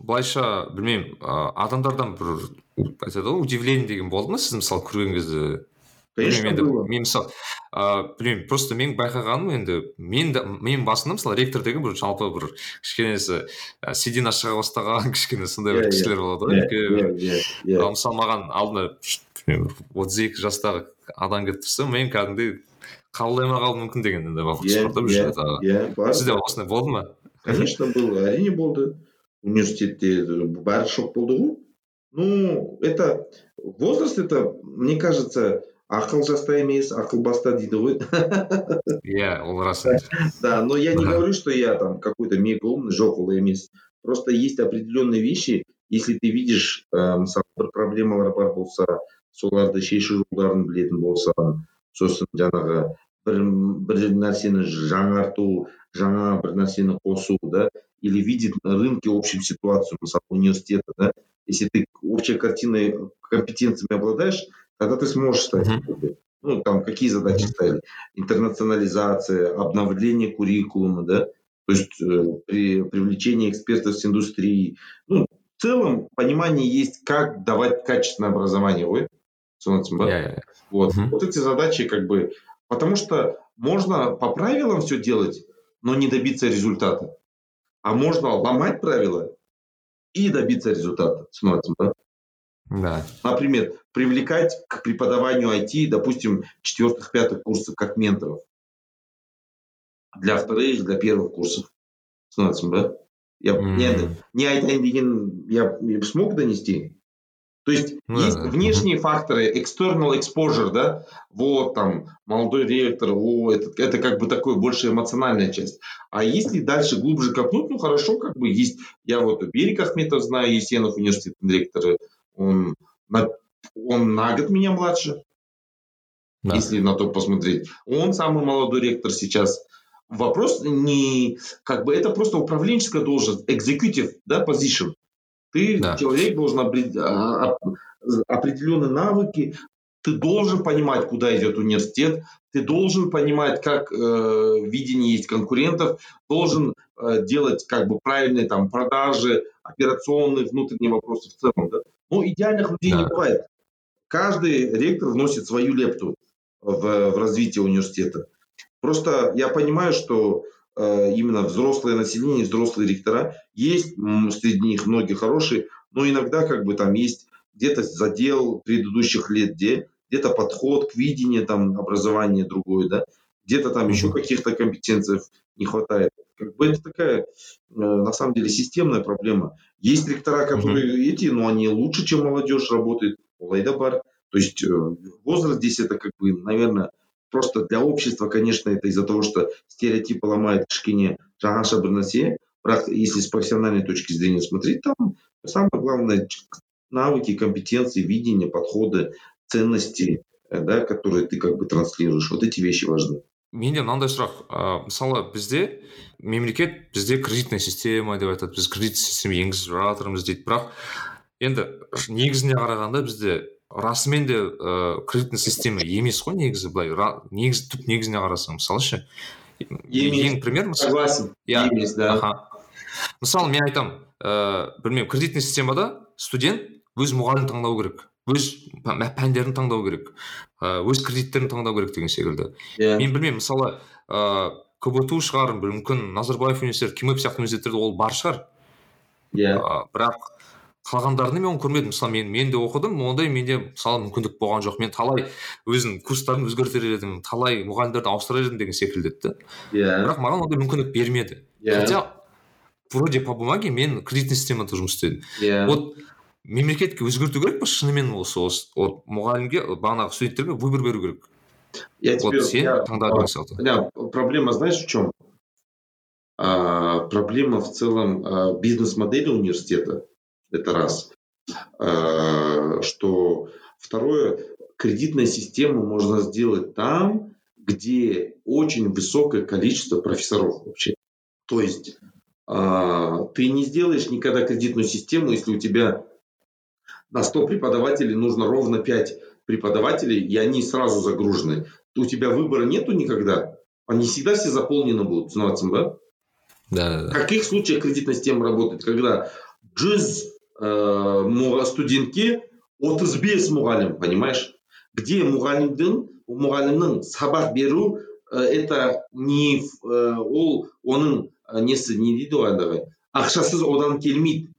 былайша білмеймін адамдардан бір айтады ғой удивление деген болды ма сіз мысалы көрген кезде конечно енді мен мысалы ыыы білмеймін просто менің байқағаным енді мен де менің басымда мысалы ректор деген бір жалпы бір кішкенесі седина шыға бастаған кішкене сондай бір кісілер болады ғой иә мысалы маған алдында отыз екі жастағы адам келіп тұрса мен кәдімгідей қабылдай алмай қалуым мүмкін деген да иә сізде осындай болды ма? Конечно был әрине болды. Университетте бәрі шок болды ғой. Ну это возраст это мне кажется ақыл жаста емес ақыл баста дейді ғой иә ол рас да но я не говорю что я там какой то мега умный жоқ ол емес просто есть определенные вещи если ты видишь ә, мысалы бір проблемалар бар болса соларды шешу жолдарын білетін болсаң сосын жаңағы бір бір нәрсені жаңарту жаңа бір нәрсені қосу да или видеть на рынке общую ситуацию мысалы университета да если ты общей картиной компетенциями обладаешь тогда ты сможешь стать. Mm-hmm. Ну, там какие задачи ставили? Интернационализация, обновление куррикулума, да, то есть э, при привлечении экспертов с индустрии. Ну, в целом понимание есть, как давать качественное образование. Yeah, yeah. Вот. Mm-hmm. вот эти задачи как бы... Потому что можно по правилам все делать, но не добиться результата. А можно ломать правила и добиться результата. Смотрим, да? Да. Например, привлекать к преподаванию IT, допустим, четвертых, пятых курсов как менторов. Для вторых, для первых курсов. Смотрим, да? Я, mm. не, не айтайын деген я смог донести? То есть ну, есть да, внешние факторы, external exposure, да, вот там молодой ректор, о, это, это как бы такое больше эмоциональная часть. А если дальше глубже копнуть, ну хорошо, как бы есть, я вот Берег Ахметов знаю, Есенов университет ректора, он на, он на год меня младше, да. если на то посмотреть. Он самый молодой ректор сейчас. Вопрос не как бы это просто управленческая должность, executive, да, position. Ты да. человек должен а, определенные навыки, ты должен понимать, куда идет университет, ты должен понимать, как э, видение есть конкурентов, должен э, делать как бы правильные там продажи, операционные, внутренние вопросы в целом, да. Ну, идеальных людей да. не бывает. Каждый ректор вносит свою лепту в, в развитие университета. Просто я понимаю, что э, именно взрослое население, взрослые ректора, есть среди них многие хорошие, но иногда как бы там есть где-то задел предыдущих лет, где где-то подход к видению там образования другое, да, где-то там еще каких-то компетенций не хватает. Как бы это такая, э, на самом деле, системная проблема. Есть ректора, которые mm-hmm. эти, но они лучше, чем молодежь работает. бар. То есть э, возраст здесь это как бы, наверное, просто для общества, конечно, это из-за того, что стереотипы ломает кішкене жаңаша бір нәрсе бірақ если с профессиональной точки зрения смотреть там самое главное навыки компетенции видение подходы ценности э, да которые ты как бы транслируешь вот эти вещи важны менде мынандай сұрақ. Ыыы мысалы бізде мемлекет бізде кредитная система деп айтады. Біз кредит система енгізіп жатырмыз дейді. Бірақ енді негізіне қарағанда бізде расымен де ыыы кредитный система емес қой негізі былай. Негізі түп негізіне қарасаң мысалы ше ең пример согласен. Иә. Емес да. Аха. Мысалы мен айтамын ыыы білмеймін кредитный системада студент өз мұғалім таңдау керек. Өз пәндерін таңдау керек өз кредиттерін таңдау керек деген секілді. Иә. Мен білмеймін мысалы ыыы кбту шығар мүмкін назарбаев университеті кимэп сияқты университеттерде ол бар шығар. Иә. Ә, бірақ қалғандарында мен оны көрмедім. Мысалы мен мен де оқыдым ондай менде мысалы мүмкіндік болған жоқ. Мен талай өзім курстарымды өзгертер едім талай мұғалімдерді ауыстырар едім деген секілді еді да иә. Бірақ маған ондай мүмкіндік бермеді. Иә. Хотя вроде по бумаге мен кредитный системада жұмыс істедім. Иә. Вот мемлекетке өзгерту керек па шынымен осы вот мұғалімге бағанағы студенттерге выбор беру керек я вот тебе сен я- таңда деген сияқты Да, проблема, знаешь, в чем? А, проблема в целом а, бизнес-модели университета. Это раз. А, что второе, кредитная система можно сделать там, где очень высокое количество профессоров вообще. То есть а, ты не сделаешь никогда кредитную систему, если у тебя на 100 преподавателей нужно ровно 5 преподавателей, и они сразу загружены. У тебя выбора нету никогда. Они всегда все заполнены будут, знаете, да? да да В да каких случаях кредитная система работает? Когда жүз э, мұға- студентке 35 мұғалім, понимаешь? Где мұғалімдің, мұғалімнің сабақ беру, э, это не э, ол оның э, несі не дейді ғой андағы ақшасыз одан келмейді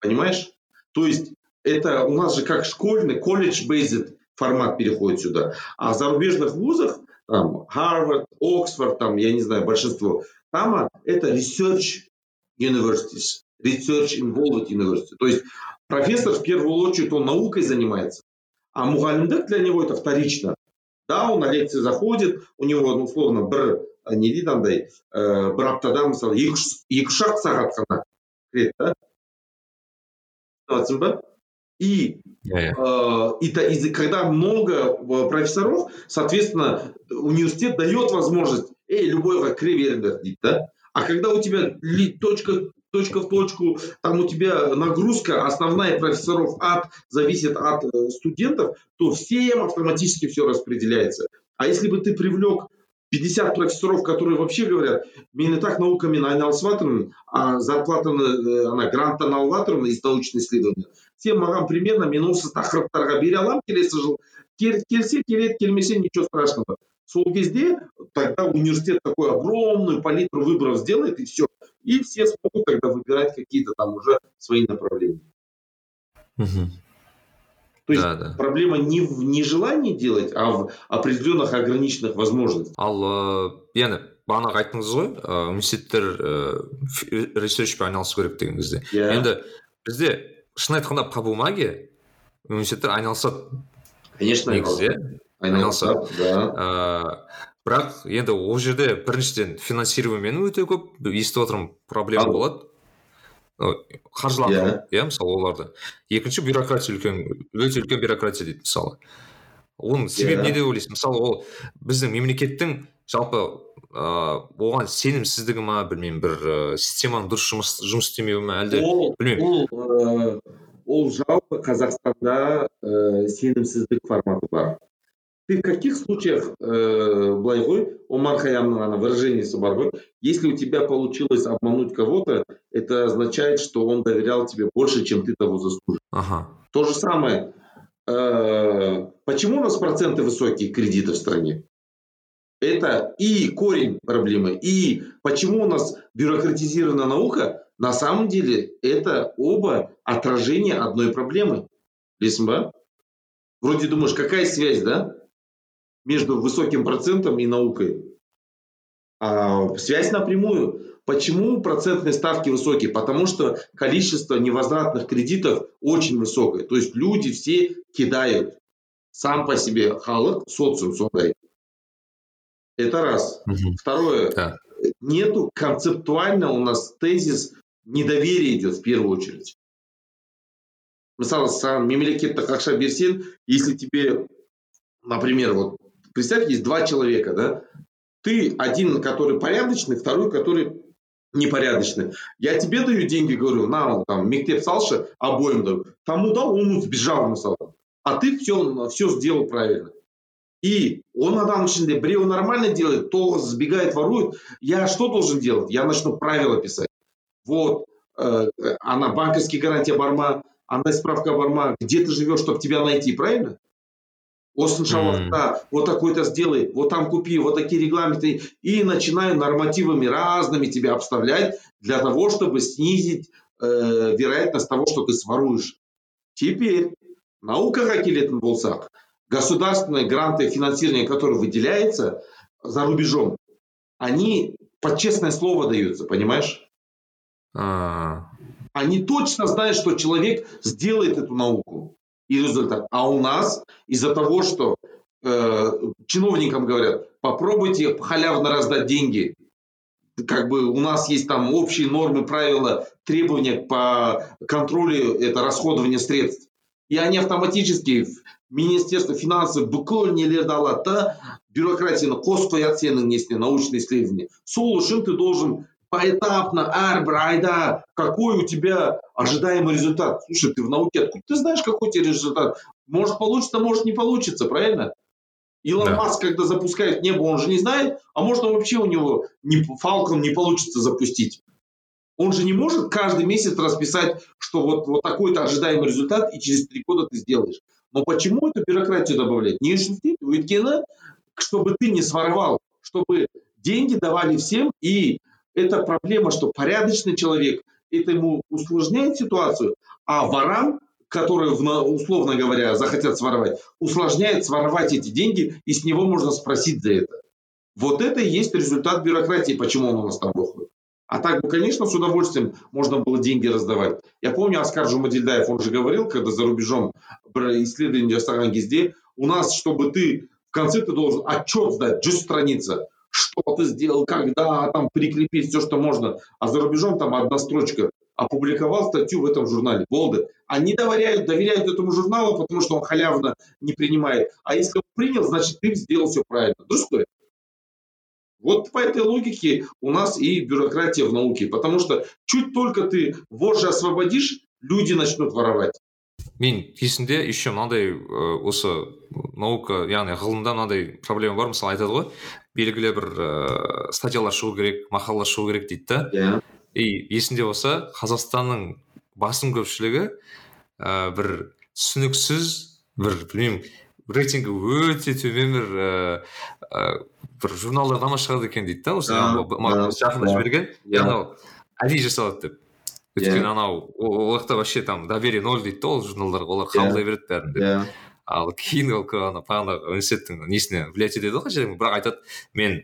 понимаешь то есть это у нас же как школьный колледж based формат переходит сюда а в зарубежных вузах там Harvard, Оксфорд, там я не знаю большинство там а, это research universities research involved university то есть профессор в первую очередь он наукой занимается а мұғалімдік для него это вторично да он на лекции заходит у него ну, условно бір і не дейді андай ә, бір аптада мысалы екі үш екі үш ақ сағат қана кіреді да Түсініп ба и иә иә э, и, та- и когда много э, профессоров, соответственно, университет дает возможность, эй, любой кіре беріңдер дейді да. А когда у тебя ли- точка, точка в точку, там у тебя нагрузка основная профессоров от, зависит от э, студентов, то всем автоматически все распределяется. А если бы ты привлек 50 профессоров, которые вообще говорят, мен и так науками айналысып жатырмын, а зарплата ана гранттан алып жатырмын из научных исследований сен маған примерно мен осы тақырыптарға бере аламын келесі жыл Кел- келсе келеді келмесе ничего страшного сол кезде тогда университет такой огромную палитру выборов сделает и все и все смогут тогда выбирать какие-то там уже свои направления. Мхм то есть да да. проблема не в нежелании делать а в определенных ограниченных возможностях. Ал ыыы яғни бағанағы айттыңыз ғой ыыы университеттер ыыы research пен айналысу керек деген кезде иә. Енді бізде шын айтқанда по бумаге университеттер айналысады конечно негізі иә? айналысады. Да. Ыыы бірақ енді ол жерде біріншіден финансирование өте көп естіп отырмын проблема болады. Қаржыландыру Иә. иә мысалы оларды. Екінші бюрократия үлкен өте үлкен бюрократия дейді мысалы. Оның себебі Иә. не деп ойлайсың? Мысалы ол біздің мемлекеттің жалпы ыыы оған сенімсіздігі ма білмеймін бір ыыы системаның дұрыс жұмыс жұмыс істемеуі ма әлде? Ол білмеймін. ол ол жалпы қазақстанда ы, сенімсіздік форматы бар. Ты в каких случаях ы, былай ғой омар хаямның ана выражениесі бар ғой если у тебя получилось обмануть кого-то это означает что он доверял тебе больше чем ты того заслуживаешь ага то же самое э, почему у нас проценты высокие кредита в стране это и корень проблемы, и почему у нас бюрократизирована наука, на самом деле это оба отражения одной проблемы. Лесмба? Вроде думаешь, какая связь, да? Между высоким процентом и наукой. А связь напрямую. Почему процентные ставки высокие? Потому что количество невозвратных кредитов очень высокое. То есть люди все кидают. Сам по себе халық, социум сондай. Это раз. мхм Второе. Да. Нету концептуально у нас тезис недоверия идет в первую очередь. Мысалы саған мемлекеттік ақша берсең если тебе например вот представь есть два человека да ты один который порядочный второй который непорядочный я тебе даю деньги говорю на там мектеп салшы обоим даю тому дал он сбежал мысалы а ты все все сделал правильно и он адам ішінде біреу нормально делает тоғыз сбегает ворует я что должен делать я начну правила писать вот э, ана банковский гарантия бар ма андай справка бар ма где ты живешь чтобы тебя найти правильно Осынша вот такой-то сделай вот там купи вот такие регламенты и начинаю нормативами разными тебя обставлять для того чтобы снизить э, вероятность того что ты своруешь. Теперь наукаға келетін болсақ государственные гранты финансирование которые выделяется за рубежом они под честное слово даются понимаешь? А. они точно знают что человек сделает эту науку и результат. А у нас из-за того, что э, чиновникам говорят, попробуйте халявно раздать деньги, как бы у нас есть там общие нормы, правила, требования по контролю это расходования средств. И они автоматически в Министерство финансов бүкіл нелерді алады да бюрократияны қосып қояды сенің несіне научный исследование сол үшін ты должен поэтапно, әрбір айда, какой у тебя ожидаемый результат. Слушай, ты в науке, откуда ты знаешь, какой у тебя результат? Может получится, может не получится, правильно? Илон да. Маск, когда запускает небо, он же не знает, а может он вообще у него не, Falcon не получится запустить. Он же не может каждый месяц расписать, что вот, вот такой-то ожидаемый результат, и через три года ты сделаешь. Но почему эту бюрократию добавлять? Не өйткені, чтобы ты не своровал, чтобы деньги давали всем, и это проблема, что порядочный человек, это ему усложняет ситуацию, а ворам, которые, условно говоря, захотят своровать, усложняет своровать эти деньги, и с него можно спросить за это. Вот это и есть результат бюрократии, почему он у нас там выходит. А так бы, конечно, с удовольствием можно было деньги раздавать. Я помню, Оскар Жумадильдаев, он же говорил, когда за рубежом исследование в Гизде, у нас, чтобы ты в конце ты должен отчет сдать, 10 страница что ты сделал, когда, там прикрепить все, что можно. А за рубежом там одна строчка. Опубликовал статью в этом журнале. Болды. Они доверяют, доверяют этому журналу, потому что он халявно не принимает. А если он принял, значит, ты сделал все правильно. Дружко? Вот по этой логике у нас и бюрократия в науке. Потому что чуть только ты вожжи освободишь, люди начнут воровать. мен кезінде еще мынандай осы наука яғни ғылымда мынандай проблема бар мысалы айтады ғой белгілі бір ыыы статьялар шығу керек мақалалар шығу керек дейді да. Иә. И есімде болса қазақстанның басым көпшілігі ә, бір түсініксіз бір білмеймін рейтингі өте төмен бір ыыы бір журналдарнама шығады екен дейді да осы жақында жіберген. Анау әдейі жасалады деп. Өйткені yeah. анау ол жақта вообще там доверие ноль дейді да ол журналдарға олар қабылдай береді бәрін деп. Yeah. ал кейін ол ана бағанағы университеттің несіне влиять етеді ғой қанша бірақ айтады мен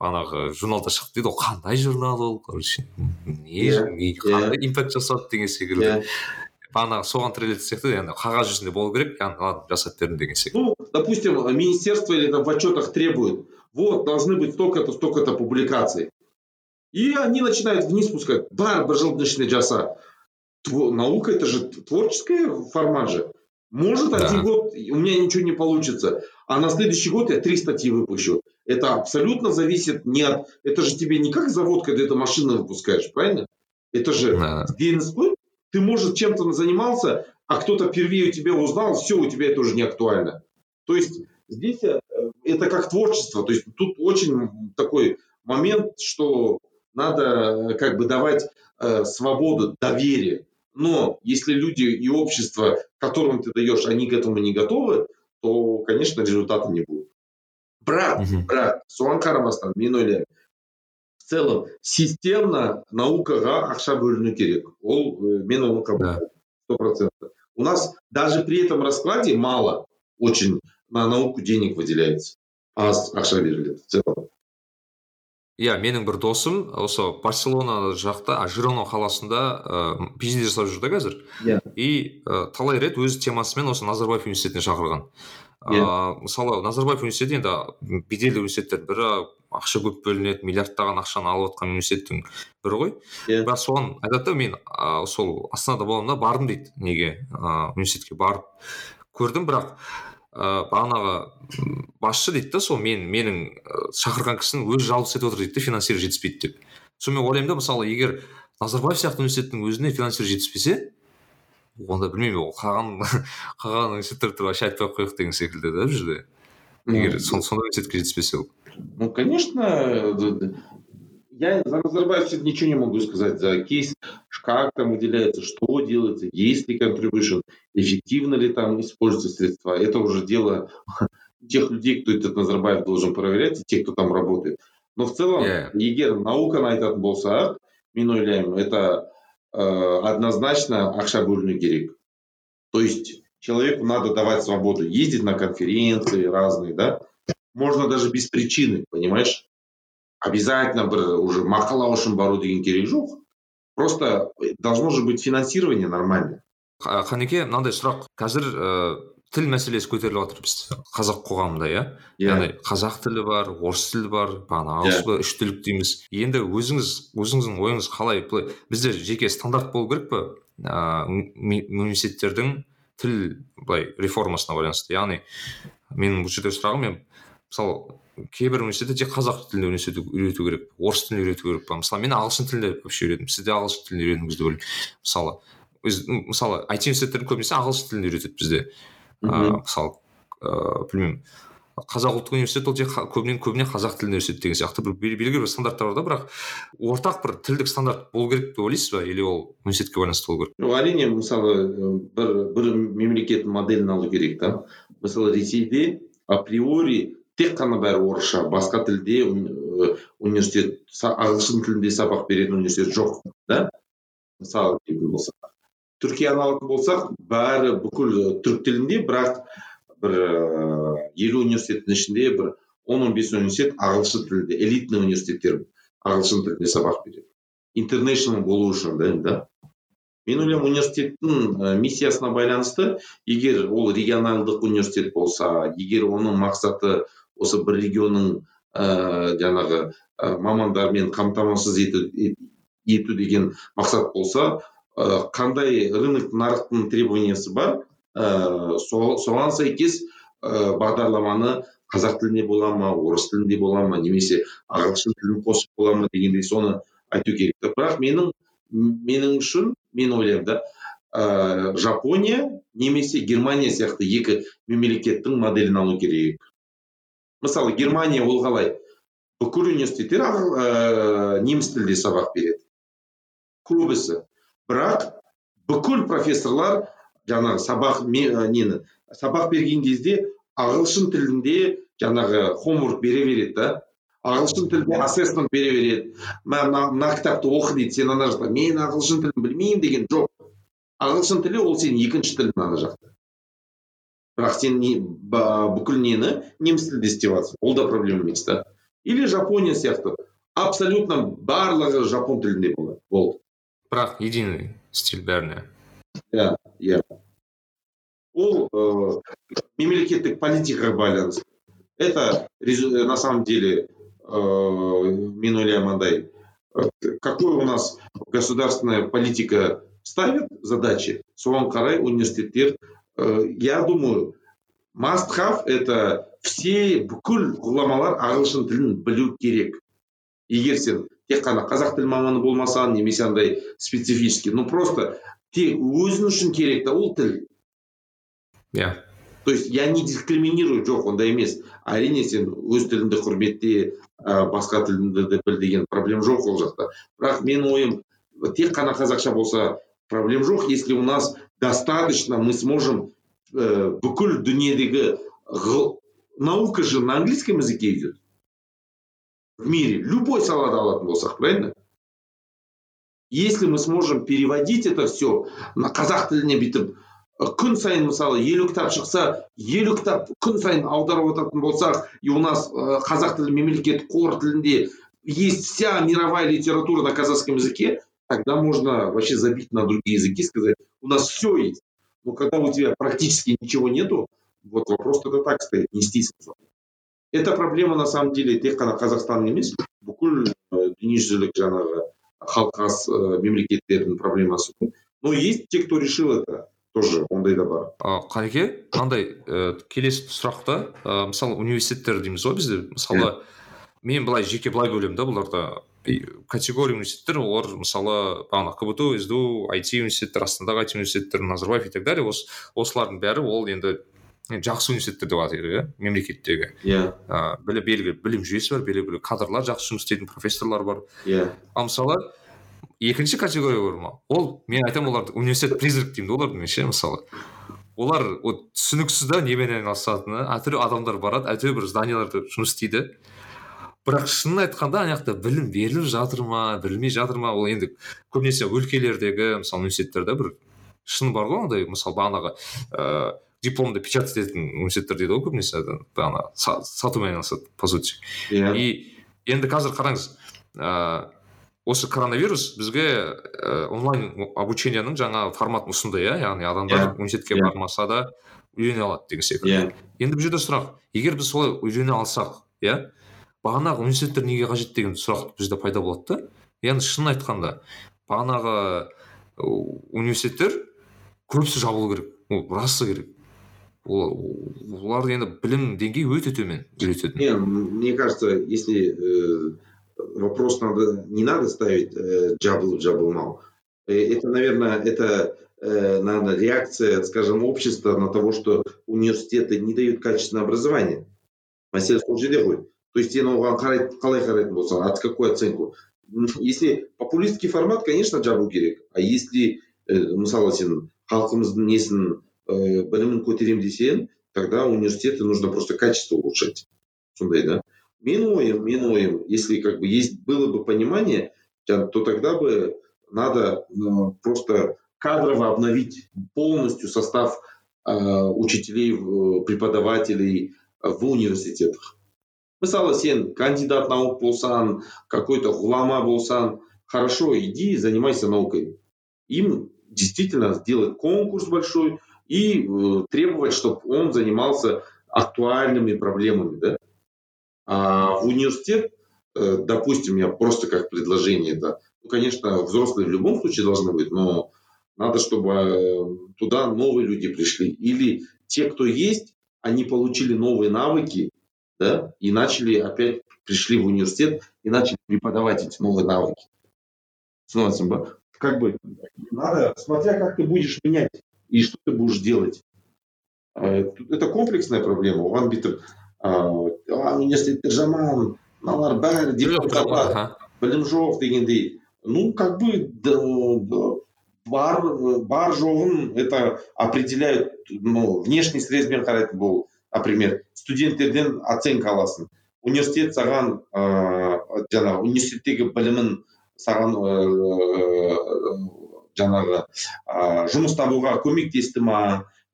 бағанағы журналда шықты дейді ол қандай журнал ол короче не қандай импакт жасады деген секілді бағанағы соған тірелетін сияқты яғни қағаз жүзінде болу керек яғни ладно жасап бердім деген секілді ну допустим министерство или там в отчетах требует вот должны быть столько-то столько-то публикаций и они начинают вниз спускать. Да, жылдышный жаса. Наука это же творческая формат же. Может, да. один год у меня ничего не получится, а на следующий год я три статьи выпущу. Это абсолютно зависит не от... Это же тебе не как завод, когда ты машину выпускаешь, правильно? Это же да. бизнес Ты, может, чем-то занимался, а кто-то впервые у тебя узнал, все, у тебя это уже не актуально. То есть здесь э, это как творчество. То есть тут очень такой момент, что надо э, как бы давать э, свободу, доверие. Но если люди и общество, которым ты даешь, они к этому не готовы, то, конечно, результата не будет. Брат, угу. брат, соған қарамастан мен ойлаймын в целом системно наукаға ақша бөліну керек ол э, мен оны қабылдаймын сто процентов у нас даже при этом раскладе мало очень на науку денег выделяется аз ақша беріледі в целом Иә менің бір досым осы барселона жақта жироно қаласында ыыы пиэйчди жасап жүр да қазір. Иә. И ә, талай рет өз темасымен осы назарбаев университетіне шақырған. Иә. uh, мысалы назарбаев университеті енді беделді университеттер бірі ақша көп бөлінеді миллиардтаған ақшаны алып жатқан университеттің бірі ғой. Иә. Бірақ соған айтады да мен ә, сол астанада боламын да бардым дейді неге ыыы университетке барып көрдім. Бірақ ыыы бағанағы басшы дейді да сол мен менің шақырған кісінің өзі жалғыз етіп отыр дейді да финансирование жетіспейді деп. Сонымен ойлаймын да мысалы егер назарбаев сияқты университеттің өзіне финансирование жетіспесе онда білмеймін ол қалған қалған университеттерді вообще айтпай ақ қояйық деген секілді да бұл жерде. Егер сондай университетке жетіспесе ол. ну конечно я за Назарбаев ничего не могу сказать. За кейс, как там выделяется, что делается, есть ли contribution, эффективно ли там используются средства. Это уже дело тех людей, кто этот Назарбаев должен проверять, и тех, кто там работает. Но в целом, yeah. егер науканы айтатын болсақ мен ойлаймын это э, однозначно ақша бөліну керек то есть человеку надо давать свободу ездить на конференции разные да можно даже без причины понимаешь обязательно бір уже мақалау үшін бару деген керек жоқ просто должно же быть финансирование нормальное қанеке мынандай сұрақ қазір ә, тіл мәселесі көтеріліп жатыр біз қазақ қоғамында иә yeah. Иә. яғни қазақ тілі бар орыс тілі бар бағана ағылшын yeah. Иә. үш тілік дейміз енді өзіңіз өзіңіздің ойыңыз қалай былай бізде жеке стандарт болу керек па ыыы университеттердің тіл былай реформасына байланысты яғни менің бұл жерде сұрағым мен мысалы кейбір университетте тек қазақ тілін үйрету керек орыс тілін үйрету керек па? Мысалы мен ағылшын тілінде вообще үйрендім сіз де ағылшын тілін үйрендіңіз деп ойлаймын. Мысалы өз мысалы айти университеттердің көбінесе ағылшын тілін үйретеді бізде. Ыыы мысалы ыыы білмеймін. Қазақ ұлттық университеті ол тек көбінен көбіне қазақ тілін үйретеді деген сияқты бір белгілі бір стандарттар бар да бірақ ортақ бір тілдік стандарт болу керек деп ойлайсыз ба? Или ол университетке байланысты болу керек? Жоқ әрине мысалы бір бір мемлекеттің моделін алу керек та. Мысалы ресейде априори тек қана бәрі орысша басқа тілде университет ағылшын тілінде сабақ беретін университет жоқ да? Мысалы дейтін болсақ түркияны алатын болсақ бәрі бүкіл түрік тілінде бірақ бір елу университеттің ішінде бір он он бес университет ағылшын тілінде элитный университеттер ағылшын тілінде сабақ береді. Интернешнл болу үшін да да. Мен ойлаймын университеттің миссиясына байланысты егер ол регионалдық университет болса егер оның мақсаты осы бір регионның ә, жаңағы ә, мамандармен қамтамасыз ету, ету деген мақсат болса ә, қандай рынок нарықтың требованиясы бар? Ә, соған сәйкес бағдарламаны қазақ тілінде бола ма орыс тілінде бола ма немесе ағылшын тілін қосып бола ма дегендей соны айту керек. Бірақ менің менің үшін мен ойлаймын да ә, жапония немесе германия сияқты екі мемлекеттің моделін алу керек. Мысалы германия ол қалай? Бүкіл университеттер ә, неміс тілінде сабақ береді. Көбісі. Бірақ бүкіл профессорлар жаңағы сабақ нені сабақ берген кезде ағылшын тілінде жаңағы хомворк бере береді да. Ағылшын тілінде ассессмент бере береді. Мына кітапты оқы дейді сен ана жақта. Мен ағылшын тілін білмеймін деген жоқ. Ағылшын тілі ол сенің екінші тілің ана жақта. бірақ сен не, бүкіл нені неміс тілінде істеп жатрсың ол да проблема емес та или жапония сияқты абсолютно барлығы жапон тілінде болады болды бірақ единый стиль бәріне иә иә ол ә, мемлекеттік политикаға байланысты это на самом деле ә, мен ойлаймын андай какой у нас государственная политика ставит задачи соған қарай университеттер Э, я думаю must have это все бүкіл ғұламалар ағылшын тілін білу керек. Егер сен тек қана қазақ тілі маманы болмасаң немесе андай специфический ну просто тек өзің үшін керек та ол тіл. Иә. Yeah. то есть я не дискриминирую жоқ ондай емес. Әрине сен өз тіліңді құрметте ә, басқа тіліңді де біл деген проблема жоқ ол жақта. Бірақ менің ойым тек қана қазақша болса проблем жоқ если у нас достаточно мы сможем э, бүкіл дүниедегі наука же на английском языке идет в мире любой салат алатын болсақ правильно если мы сможем переводить это все на қазақ тіліне бүйтіп күн сайын мысалы елу кітап шықса елу кітап күн сайын аударып отыратын болсақ и у нас қазақ тілі мемлекет қор тілінде есть вся мировая литература на казахском языке тогда можно вообще забить на другие языки, сказать, у нас все есть. Но когда у тебя практически ничего нету, вот вопрос тогда так стоит, нести смысл. Это проблема на самом деле тек қана қазақстан емес бүкіл дүниежүзілік жаңағы халқас мемлекеттердің проблемасы но есть те кто решил это тоже ондай да бар қанеке мынандай ә, келесі сұрақта ә, мысалы университеттер дейміз ғой бізде мысалы мен былай жеке былай бөлемін да бұларды категория университеттер олар мысалы бағана кбту сду айти университеттер астанадағы айти университеттер назарбаев и так далее осы осылардың бәрі ол енді жақсы университеттер деп атайды иә мемлекеттегі. Иә. Ыыы белгілі білім жүйесі бар белгілі кадрлар жақсы жұмыс істейтін профессорлар бар. Иә. Ал мысалы екінші категория бар ма? Ол мен айтамын оларды университет призрак деймін да оларды мен ше мысалы? Олар вот түсініксіз да немен айналысатыны әртүрлі адамдар барады әйтеуір бір зданияларда жұмыс істейді. Бірақ шынын айтқанда ана жақта білім беріліп жатыр ма берілмей жатыр ма ол енді көбінесе өлкелердегі мысалы университеттерде бір шын бар ғой андай мысалы бағанағы ыыы дипломды печатать ететін университеттер дейді ғой көбінесе бағана сатумен айналысады по сути. Иә. И енді қазір қараңыз ыыы осы коронавирус бізге ә, онлайн обучениенің жаңа форматын ұсынды иә яғни адамдар Иә, университетке иә. бармаса да үйрене алады деген секілді. Иә. Енді бұл жерде сұрақ егер біз солай үйрене алсақ иә бағанағы университеттер неге қажет деген сұрақ бізде пайда болады да. Яғни шынын айтқанда бағанағы ы, университеттер көбісі жабылу керек ол расы керек. Ол олар енді білім деңгейі өте төмен үйрететін. Не, мне кажется, если э, вопрос надо не надо ставить э, джабл джаблмал, э, это, наверное, это э, наверное, реакция, скажем, общества на того, что университеты не дают качественное образование. мәселе сол жерде ғой то есть сен оған қарай, қалай қарайтын болсаң от какую оценку М, если популистский формат конечно жабу керек а если э, мысалы сен халқымыздың несін э, білімін көтеремін десең тогда университеты нужно просто качество улучшать сондай да менің ойым менің ойым если как бы есть было бы понимание то тогда бы надо э, просто кадрово обновить полностью состав э, учителей э, преподавателей в университетах мысалы сен кандидат наук болсаң какой то ғұлама болсаң хорошо иди занимайся наукой. Им действительно сделать конкурс большой и э, требовать чтобы он занимался актуальными проблемами да? А в университет э, допустим я просто как предложение да. Ну конечно взрослые в любом случае должны быть но надо чтобы э, туда новые люди пришли. Или те кто есть они получили новые навыки да, и начали опять, пришли в университет и начали преподавать эти новые навыки. Становится, ба- как бы, надо, смотря как ты будешь менять и что ты будешь делать. Э, тут Это комплексная проблема. Оған бүйтіп ыыы «А, университеттер жаман мыналар бәрі дипломға бар Аха. білім жоқ дегендей ну как бы да, да, бар бар жоғын это определяют ну внешний срезбен қарайтын бұл например студенттерден оценка аласың университет саған ыыы жаңағы университеттегі білімін саған ыыы жаңағы ыыы жұмыс табуға көмектесті ма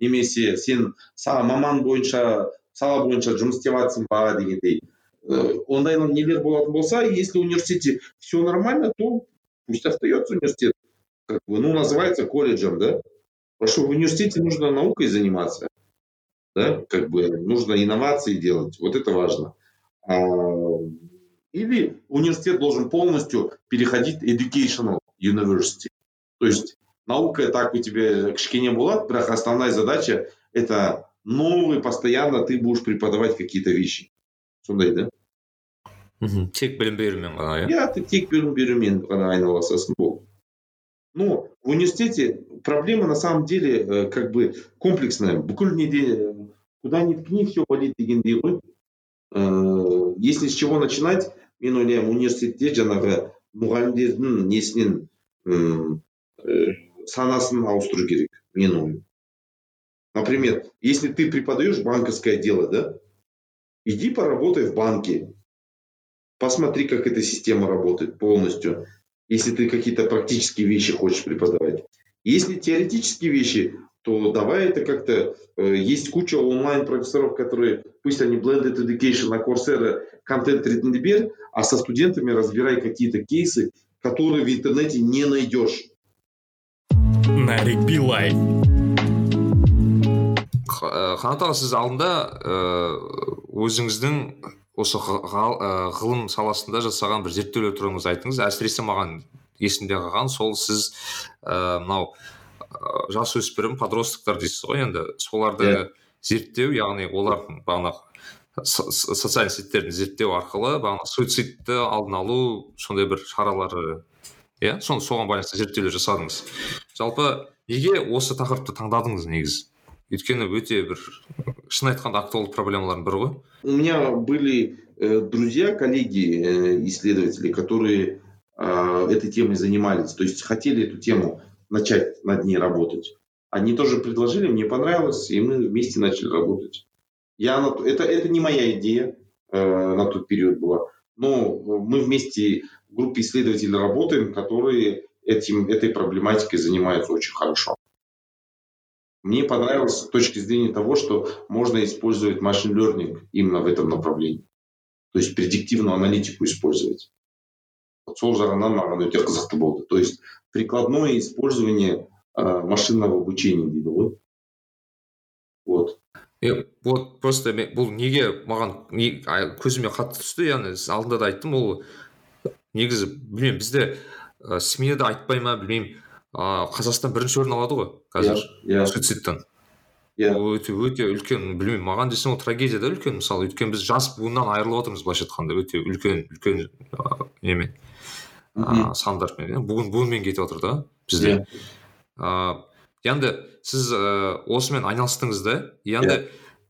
немесе сен са- маман бойынша сала бойынша жұмыс істеп жатрсың ба дегендей Э, ондай нелер болатын болса если в университете все нормально то пусть остается университет как бы, ну называется колледжем да потому что в университете нужно наукой заниматься да, как бы нужно инновации делать, вот это важно. А, Или университет должен полностью переходить educational university. То есть наука так у тебя кішкене болады, бірақ основная задача это новый, постоянно ты будешь преподавать какие-то вещи. Сондай, да? мхм тек білім берумен ғана иә Я ты тек білім берумен ғана айналысасың болды. Но в университете проблема на самом деле э, как бы комплексная. Бүкіл неде э, куда ни ткни, все болит дегендей ғой. Э, Если с чего начинать, мен ойлаймын университетте жаңағы мұғалімдердің несінен м, э, санасын ауыстыру керек менің ойым например если ты преподаешь банковское дело да иди поработай в банке посмотри как эта система работает полностью если ты какие-то практические вещи хочешь преподавать если теоретические вещи то давай это как-то э, есть куча онлайн профессоров которые пусть они blended education на Coursera контент ретінде бер а со студентами разбирай какие-то кейсы которые в интернете не найдешь нарик билай Қ- ә, қанат аға сіз алдында ыыы өзіңіздің осы ә, ғылым саласында жасаған бір зерттеулер туралы айтыңыз әсіресе маған есімде қалған сол сіз ә, мынау ә, жасөспірім подростктар дейсіз ғой енді. Соларды Иә. зерттеу яғни олардың бағанағы со- со- социальный сеттерді зерттеу арқылы бағанағы суицидті алдын алу сондай бір шаралары иә сол соған байланысты зерттеулер жасадыңыз. Жалпы неге осы тақырыпты таңдадыңыз негізі? Өйткені өте бір шын айтқанда актуалды проблемалардың бірі ғой. У меня были э, друзья коллеги э, исследователи которые э, этой темой занимались то есть хотели эту тему начать над ней работать. Они тоже предложили мне понравилось и мы вместе начали работать. Я на, это это не моя идея э, на тот период была но мы вместе в группе исследователей работаем которые этим этой проблематикой занимаются очень хорошо мне понравилось с точки зрения того, что можно использовать машин learning именно в этом направлении. То есть предиктивную аналитику использовать. Вот сол жағынан маған өте қызықты болды. То есть прикладное использование э, машинного обучения дейді ғой. Вот. Е, вот просто бұл неге маған не, көзіме қатты түсті яғни алдында да айттым ол негізі білмеймін бізде ә, сменада айтпай ма білмеймін ыыы қазақстан бірінші орын алады ғой қазір. Иә суицидтан. Иә. Өте өте үлкен білмеймін маған десең ол трагедия да үлкен. Мысалы өйткені біз жас буыннан айырылып отырмыз былайша айтқанда. Өте үлкен үлкен немен? Ыыы сандармен иә буын буынмен кетіп жатыр да бізде. Ыыы енді сіз ыыы осымен айналыстыңыз да? Енді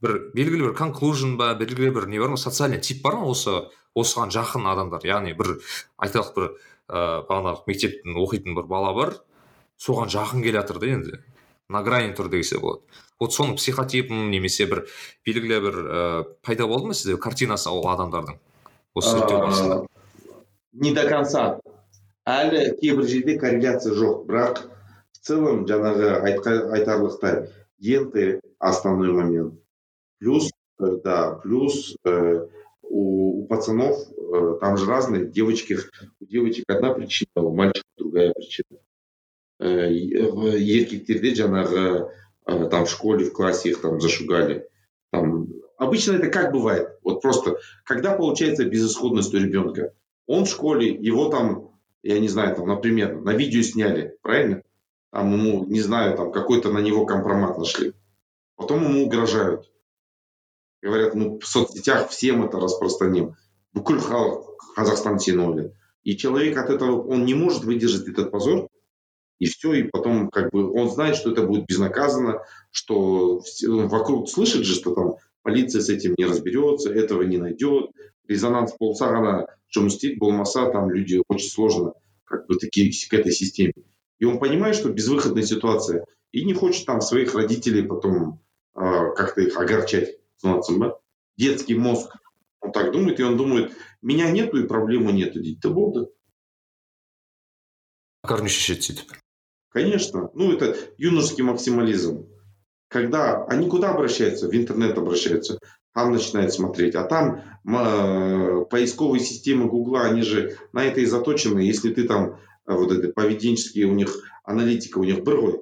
бір белгілі бір конклужн ба белгілі бір не бар ма? Социальный тип бар ма осы осыған жақын адамдар? Яғни бір айталық бір ыыы бағанағы мектептің оқитын бір бала бар соған жақын келе жатыр да енді. На грани тұр десе болады. Вот соның психотипін немесе бір белгілі бір ә, пайда болды ма сізде картинасы ол адамдардың? Осы зерттеу барысында? не до конца. Әлі кейбір жерде корреляция жоқ. Бірақ в целом жаңағы айтарлықтай енты основной момент. Плюс э, да плюс э, у, у пацанов э, там же разные девочки у девочек одна причина у мальчиков другая причина. Еркектерде жаңағы там в школе в классе их там зашугали. Там обычно это как бывает? Вот просто когда получается безысходность у ребенка он в школе его там я не знаю там например на видео сняли правильно? Там ему не знаю там какой-то на него компромат нашли. Потом ему угрожают. Говорят ну в соцсетях всем это распространим. Бүкіл халық қазақстан сені и человек от этого он не может выдержать этот позор и все, и потом как бы он знает, что это будет безнаказанно, что вокруг слышит же, что там полиция с этим не разберется, этого не найдет, резонанс болса ғана жұмыс істейді болмаса там люди очень сложно как бы такие к этой системе и он понимает что безвыходная ситуация и не хочет там своих родителей потом э, как-то их огорчать детский мозг он так думает и он думает меня нету и проблемы нету дейді болды корнющий шешеді Конечно. Ну, это юношеский максимализм. Когда они куда обращаются? В интернет обращаются. Там начинают смотреть. А там э, поисковые системы Гугла, они же на это и заточены. Если ты там э, вот это поведенческие у них аналитика, у них брой.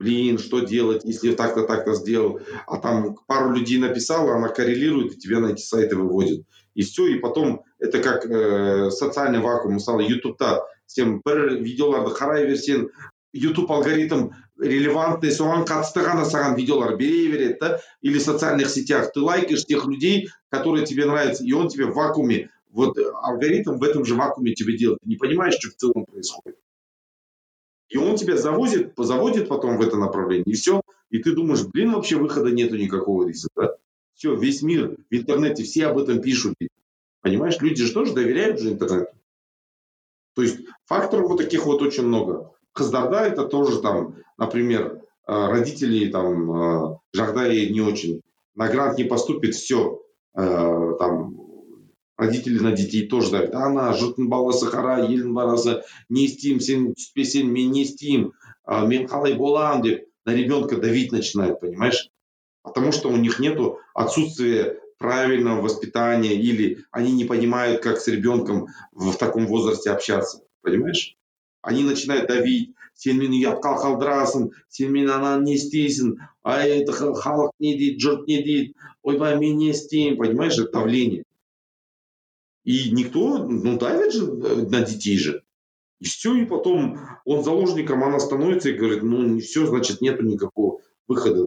Блин, что делать, если так-то, так-то сделал. А там пару людей написала, она коррелирует и тебя на эти сайты выводит. И все, и потом это как э, социальный вакуум. Мысалы, ютубта сен бір видеоларды қарай берсең YouTube алгоритм релевантный соған қатысты ғана саған видеолар бере береді да? Или в социальных сетях ты лайкаешь тех людей которые тебе нравятся и он тебе в вакууме. Вот алгоритм в этом же вакууме тебе делает. Ты не понимаешь что в целом происходит. И он тебя завозит заводит потом в это направление и все и ты думаешь блин вообще выхода нету никакого риса да? все весь мир в интернете все об этом пишут. Понимаешь люди же тоже доверяют же интернету. То есть факторов вот таких вот очень много қыздарда это тоже там например э, родители там э, жағдайы не очень на грант не поступит все э, там родители на детей тоже давят ана жұрттың баласы қара елдің баласы не істеймін сен түспесең мен не істеймін мен қалай боламын деп на ребенка давить начинает понимаешь потому что у них нету отсутствия правильного воспитания или они не понимают как с ребенком в таком возрасте общаться понимаешь они начинают давить сен мені ұятқа қалдырасың сен мен ананы не істейсің ай это халық не дейді жұрт не дейді ойбай мен не істеймін понимаешь это давление и никто ну давит же э, на детей же и все и потом он заложником она становится и говорит ну не все значит нету никакого выхода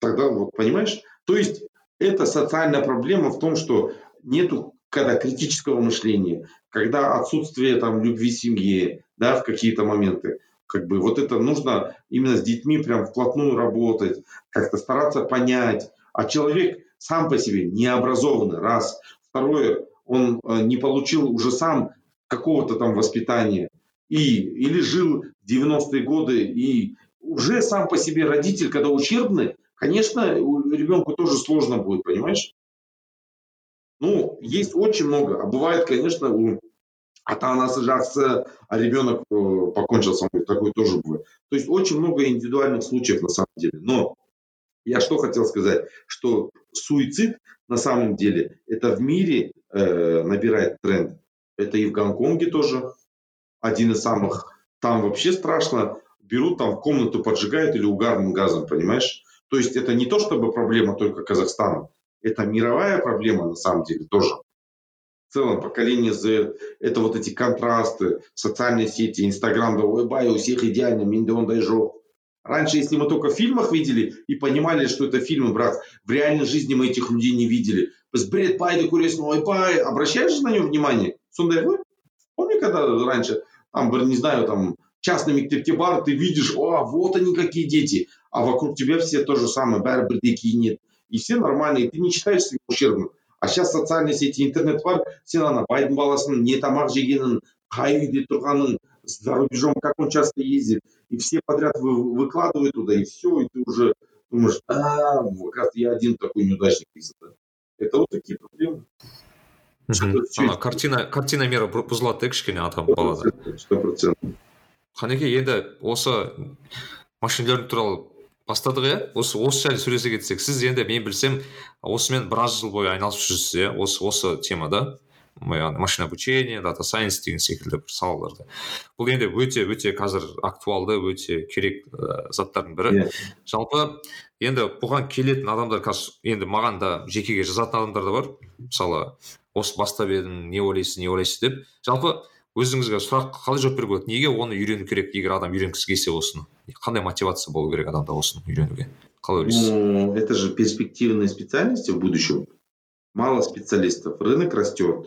тогда вот понимаешь то есть это социальная проблема в том что нету когда критического мышления когда отсутствие там любви семьи да в какие-то моменты как бы вот это нужно именно с детьми прям вплотную работать, как-то стараться понять. А человек сам по себе необразованный, раз. Второе, он э, не получил уже сам какого-то там воспитания. И, или жил в 90-е годы, и уже сам по себе родитель, когда ущербный, конечно, ребенку тоже сложно будет, понимаешь? Ну, есть очень много. А бывает, конечно, у ата-анасы жақсы, а ребенок э, покончил с собой. Такое тоже бывает. То есть очень много индивидуальных случаев на самом деле. Но я что хотел сказать, что суицид на самом деле это в мире э, набирает тренд. Это и в Гонконге тоже один из самых. Там вообще страшно. Берут там в комнату, поджигают или угарным газом, понимаешь? То есть это не то, чтобы проблема только Казахстана. Это мировая проблема на самом деле тоже В целом поколение Z, это вот эти контрасты, социальные сети, Инстаграм, да ой, бай, у всех идеально, миндон дайжо. Раньше, если мы только в фильмах видели и понимали, что это фильмы, брат, в реальной жизни мы этих людей не видели. Бред пайды көресің ойбай обращаешь на него внимание сондай ғой помни когда раньше там не знаю там частный мектепте бар ты видишь о вот они какие дети а вокруг тебя все то же самое бәрі бірдей киінеді и все нормальные ты не считаешь себя ущербным А сейчас социальные сети интернет бар сен ана байдың баласының не тамақ жегенін қай үйде тұрғанын за рубежом как он часто ездит и все подряд вы, выкладывают туда и все и ты уже думаешь а я один такой неудачник это вот такие проблемы. Ана картина картина мира бұзылады да кішкене адам балада. сто процентов. Қанеке енді осы машина туралы бастадық иә? Осы осы жайлы сөйлесе кетсек сіз енді мен білсем осымен біраз жыл бойы айналысып жүрсіз иә? Осы осы темада. Машина обучение data science деген секілді бір салаларда. Бұл енді өте өте қазір актуалды өте керек ә, заттардың бірі. Yeah. Иә. жалпы енді бұған келетін адамдар қазір енді маған да жекеге жазатын адамдар да бар. Мысалы осы бастап едім не ойлайсыз не ойлайсыз деп. Жалпы өзіңізге сұрақ қалай жауап беруге болады неге оны үйрену керек егер адам үйренгісі келсе осыны қандай мотивация болу керек адамда осыны үйренуге қалай ойлайсыз ну это же перспективные специальности в будущем мало специалистов рынок растет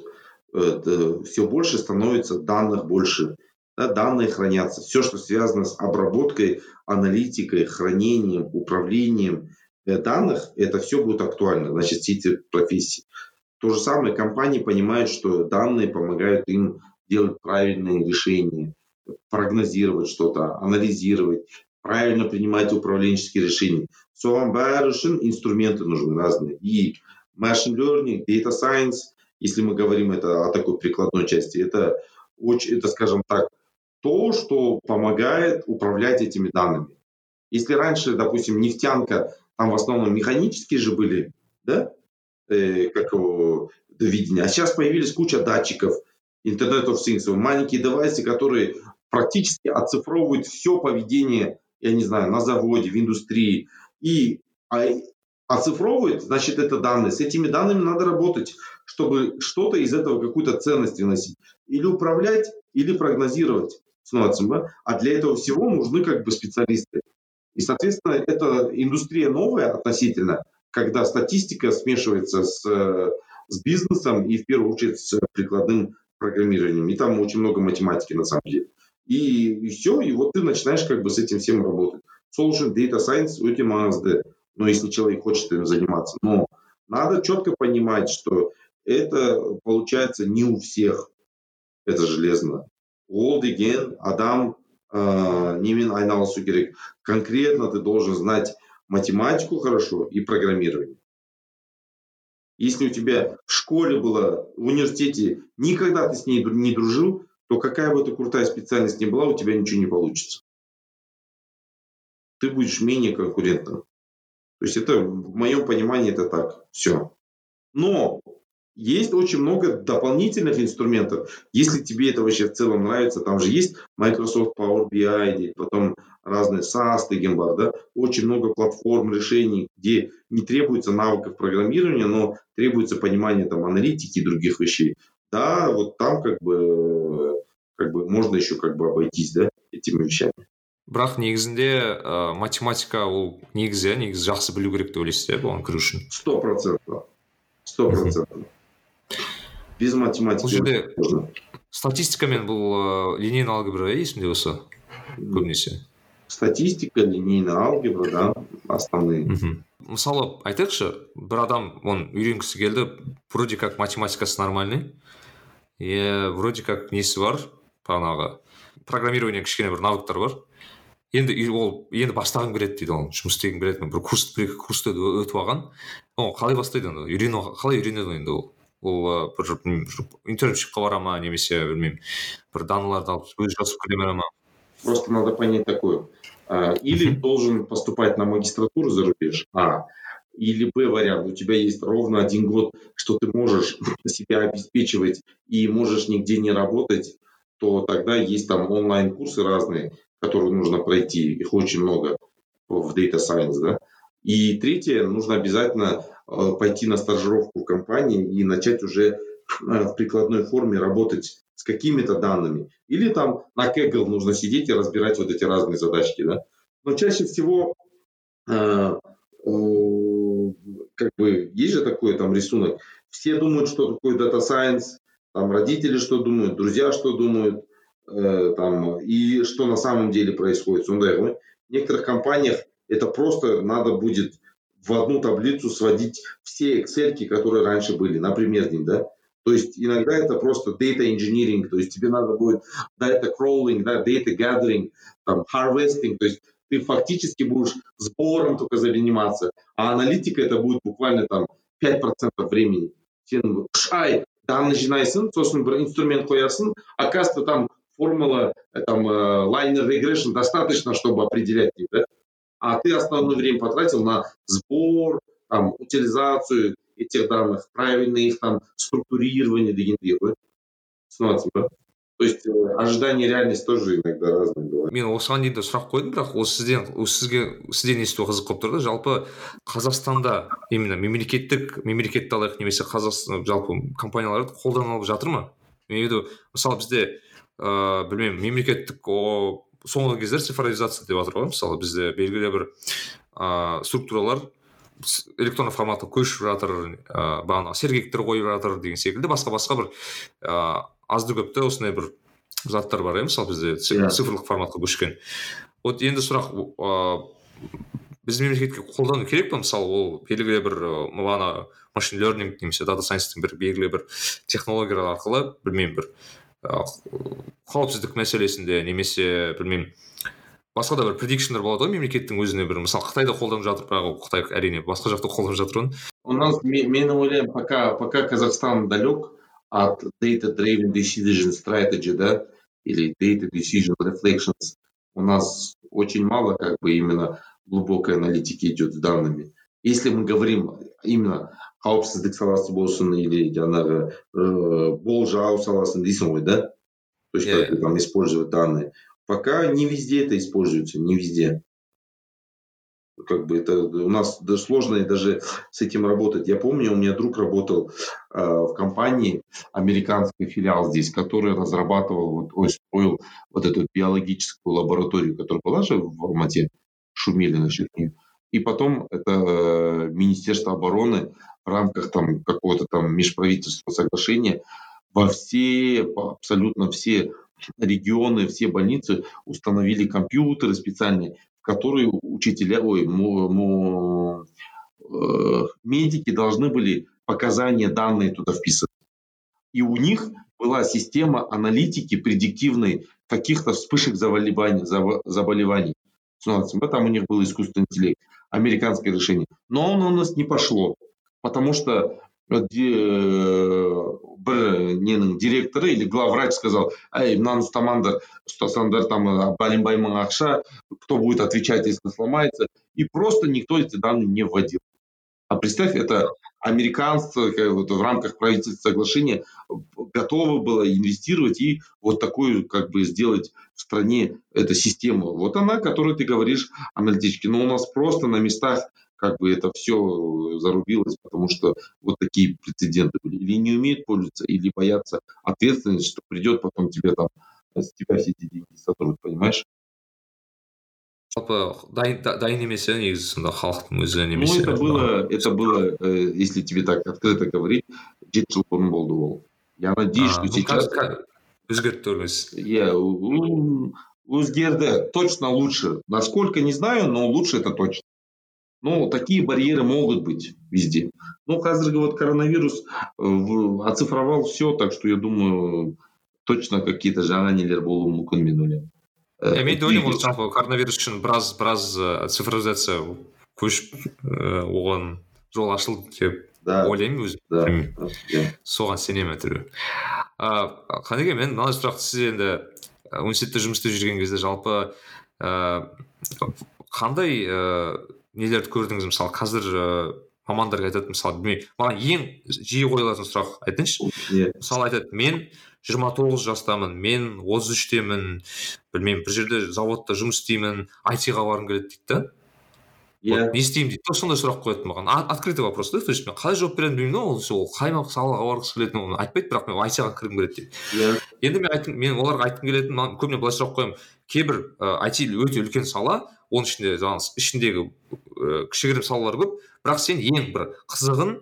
Э, все больше становится данных больше. Да, данные хранятся. Все, что связано с обработкой, аналитикой, хранением, управлением э, данных, это все будет актуально. Значит, все эти профессии. То же самое компании понимают, что данные помогают им делать правильные решения, прогнозировать что-то, анализировать, правильно принимать управленческие решения. Соған бәрі инструменты нужны разные. И machine learning, data science, если мы говорим это о такой прикладной части, это, очень, это, скажем так, то, что помогает управлять этими данными. Если раньше, допустим, нефтянка, там в основном механические же были, да, э, как его видение, а сейчас появились куча датчиков, Internet of Things, маленькие девайсы, которые практически оцифровывают все поведение, я не знаю, на заводе, в индустрии. И а, оцифровывает, значит, это данные. С этими данными надо работать чтобы что-то из этого какую-то ценность выносить. Или управлять, или прогнозировать. А для этого всего нужны как бы специалисты. И, соответственно, это индустрия новая относительно, когда статистика смешивается с, с бизнесом и в первую очередь с прикладным программированием. И там очень много математики на самом деле. И, и все, и вот ты начинаешь как бы с этим всем работать. Solution Data Science у тебя но если человек хочет этим заниматься. Но надо четко понимать, что это получается не у всех. Это железно. Ол деген адам ә, немен айналысу. Конкретно ты должен знать математику хорошо и программирование. Если у тебя в школе было, в университете, никогда ты с ней не дружил, то какая бы ты крутая специальность ни была, у тебя ничего не получится. Ты будешь менее конкурентным. То есть это, в моем понимании, это так. Все. Но есть очень много дополнительных инструментов. Если тебе это вообще в целом нравится, там же есть Microsoft Power BI, потом разные SaaS, Гембар, да, очень много платформ решений, где не требуется навыков программирования, но требуется понимание там аналитики и других вещей. Да, вот там как бы, как бы можно еще как бы обойтись, да, этими вещами. бірақ негізінде ә, математика ол негізі негізі жақсы білу керек деп ойлайсыз иә бұған кіру үшін сто процентов сто процентов Без математики бұл жерде статистика мен бұл ә, линейный алгебра иә есімде болса көбінесе статистика линейный алгебра да основные. Мхм мысалы айтайықшы бір адам оны үйренгісі келді вроде как математикасы нормальный. Иә вроде как несі бар? Бағанағы программирование кішкене бір навыктар бар. Енді ол енді бастағым келеді дейді ол жұмыс істегім келеді бір курс бір екі курсты өтіп алған. Ол қалай бастайды енді үйрену қалай үйренеді енді ол? ол бір интерншипқа бара ма немесе білмеймін бір даналарды алып өзі жазып келе ма просто надо понять такое или должен поступать на магистратуру за рубеж а или Б вариант, у тебя есть ровно один год, что ты можешь себя обеспечивать и можешь нигде не работать, то тогда есть там онлайн-курсы разные, которые нужно пройти, их очень много в Data Science, да. И третье, нужно обязательно э, пойти на стажировку в компании и начать уже э, в прикладной форме работать с какими-то данными. Или там на Kaggle нужно сидеть и разбирать вот эти разные задачки, да. Но чаще всего э, как бы есть же такой там рисунок. Все думают, что такое Data Science, там родители что думают, друзья что думают, э, там, и что на самом деле происходит. В некоторых компаниях это просто надо будет в одну таблицу сводить все Excel, которые раньше были, например, да. То есть иногда это просто data engineering, то есть тебе надо будет data crawling, да, data gathering, там, harvesting, то есть ты фактически будешь сбором только заниматься, а аналитика это будет буквально там 5% времени. Сен ай данный жинайсың сосын бір инструмент қоясың оказывается там формула там liner regression достаточно чтобы определять да? А ты основное время потратил на сбор там утилизацию этих данных правильное их там структурирование түсініп ба то есть э, ожидание реальность тоже иногда разные бывают. Мен осыған дейін де сұрақ қойдым бірақ ол сізден сізге сізден есту қызық болып тұр да жалпы қазақстанда именно мемлекеттік мемлекетті алайық немесе қазақстан жалпы компаниялар қолданылып жатыр ма? Мен мысалы бізде ыыы білмеймін мемлекеттік соңғы кездері цифровизация деп жатыр ғой мысалы бізде белгілі бір ыыы структуралар электронды форматқа көшіп жатыр ыыы бағанағы сергектер қойып жатыр деген секілді. Басқа басқа бір ыыы азды көпті осындай бір заттар бар иә мысалы бізде yeah. цифрлық форматқа көшкен. Вот енді сұрақ ыыы біздің мемлекетке қолдану керек па? Мысалы ол белгілі бір бағана machine learning немесе data science -тың бір белгілі бір технологиялар арқылы білмеймін бір қауіпсіздік мәселесінде немесе білмеймін басқа да бір prediction -дер болады ғой мемлекеттің өзіне бір мысалы қытайда қолданып жатыр бірақ қытай әрине басқа жақта қолданып жатыр оны у нас мен ойлаймын пока пока казахстан далек от Data Driven Decision Strategy, да, или Data Decision Reflections, у нас очень мало как бы именно глубокой аналитики идет с данными. Если мы говорим именно қауіпсіздік саласы болсын или жаңағы ә, болжау саласын дейсің ғой да то есть yeah. как там использовать данные пока не везде это используется не везде как бы это у нас даже сложно даже с этим работать. Я помню, у меня друг работал э, в компании, американский филиал здесь, который разрабатывал, вот, ой, строил вот эту биологическую лабораторию, которая была же в Алмате, шумели насчет нее. И потом это э, Министерство обороны в рамках там какого-то там межправительственного соглашения во все, абсолютно все регионы, все больницы установили компьютеры специальные, которые учителя, ой, мо, мо, э, медики должны были показания, данные туда вписывать. И у них была система аналитики предиктивной каких-то вспышек заболеваний. заболеваний. Там у них был искусственный интеллект, американское решение. Но он у нас не пошло, потому что бір ненің директоры или главврач сказал эй мынаны ұстамаңдар ұстасаңдар там бәленбай мың кто будет отвечать если сломается и просто никто эти данные не вводил а представь это американцы вот, в рамках правительства соглашения готовы было инвестировать и вот такую как бы сделать в стране эту систему. Вот она, которую ты говоришь, аналитически. Но у нас просто на местах как бы это все зарубилось, потому что вот такие прецеденты были. Или не умеют пользоваться, или боятся ответственности, что придет потом тебе там, с тебя все эти деньги сотрут, понимаешь? жалпы дайын дайын емес иә негізі сонда халықтың өзі немесе ну это было это было э, если тебе так открыто говорить жеті жыл бұрын болды ол я надеюсь что сейчас өзгерді көрмесіз иә өзгерді точно лучше насколько не знаю но лучше это точно ну такие барьеры могут быть везде ну қазіргі вот коронавирус э, оцифровал все так что я думаю точно какие то жаңа нелер болуы мүмкін мен ойлаймын мен де ойлаймын ол жалпы коронавирус үшін біраз біраз цифровизация көшіп оған жол ашылды деп да. Ойлаймын өзім да. Соған сенемін әйтеуір ыыы қанеке мен мынандай сұрақты сіз енді университетте жұмыс істеп жүрген кезде жалпы ыыы қандай ыыы нелерді көрдіңіз? Мысалы қазір ыыы мамандарға айтады мысалы білмеймін маған ең жиі қойылатын сұрақ айтыңызшы. Иә. Мысалы айтады мен жиырма тоғыз жастамын мен отыз үштемін білмеймін бір жерде заводта жұмыс істеймін IT -ға барғым келеді дейді да? Иә. Не істеймін дейді. Сондай сұрақ қояды маған. Открытый вопрос да? То есть мен қалай жауап беретінімді білмеймін да ол ол қай салаға барғысы келетінін оны айтпайды бірақ мен IT -ға кіргім келеді дейді. Иә. Енді мен айттым мен оларға айтқым келетіні көбіне былай сұрақ қоямын. Кейбір IT өте үлкен сала оның ішінде жаңағы ішіндегі кішігірім салалар көп. Бірақ сен ең бір қызығын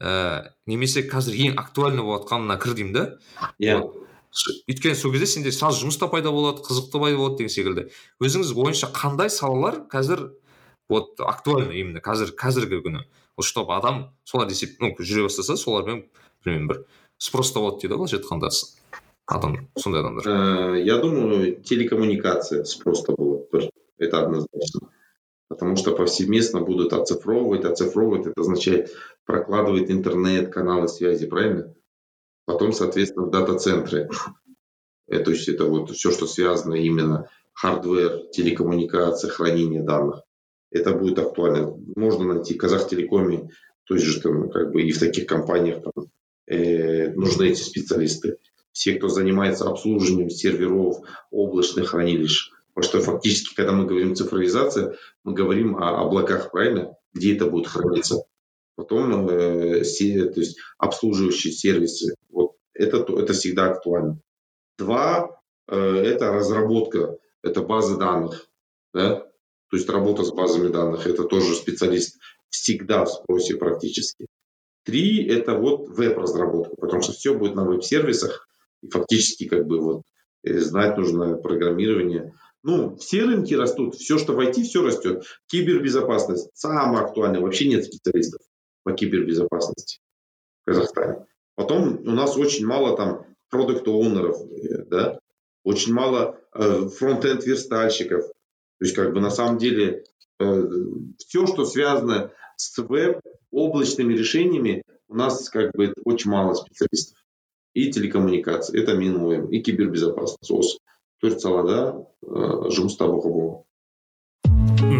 ә, немесе қазір ең актуальный болып жатқанына кір деймін да. Иә. Өйткені сол кезде сенде сразу жұмыс та пайда болады қызық та пайда болады деген секілді. Өзіңіз ойынша қандай салалар қазір вот актуально именно қазір қазіргі күні? Вот чтобы адам солар десе ну жүре бастаса солармен білмеймін бір спроста болады дейді ғой былайша айтқанда адам сондай адамдар. Э, я думаю телекоммуникация спроста болады бір. Это однозначно потому что повсеместно будут оцифровывать оцифровывать это означает прокладывать интернет каналы связи правильно потом соответственно в дата-центры э, то есть это вот все что связано именно hardware телекоммуникация хранение данных это будет актуально. Можно найти Казахтелекоме, то есть же там как бы и в таких компаниях там, э, нужны эти специалисты. Все, кто занимается обслуживанием серверов, облачных хранилищ. Потому что фактически, когда мы говорим цифровизация, мы говорим о облаках, правильно? Где это будет храниться. Потом э, все, то есть обслуживающие сервисы. Вот это, это всегда актуально. Два э, это разработка, это базы данных. Да? То есть работа с базами данных, это тоже специалист всегда в спросе практически. Три – это вот веб-разработка, потому что все будет на веб-сервисах, и фактически как бы вот э, знать нужно программирование. Ну, все рынки растут, все, что в IT, все растет. Кибербезопасность – самое актуальное, вообще нет специалистов по кибербезопасности в Казахстане. Потом у нас очень мало там продукт-оунеров, э, да, очень мало э, фронт-энд верстальщиков, то есть, как бы на самом деле, э, все, что связано с веб, облачными решениями, у нас как бы очень мало специалистов. И телекоммуникации, это минуем, и кибербезопасность осы төрт салада ә, жұмыс табуға болады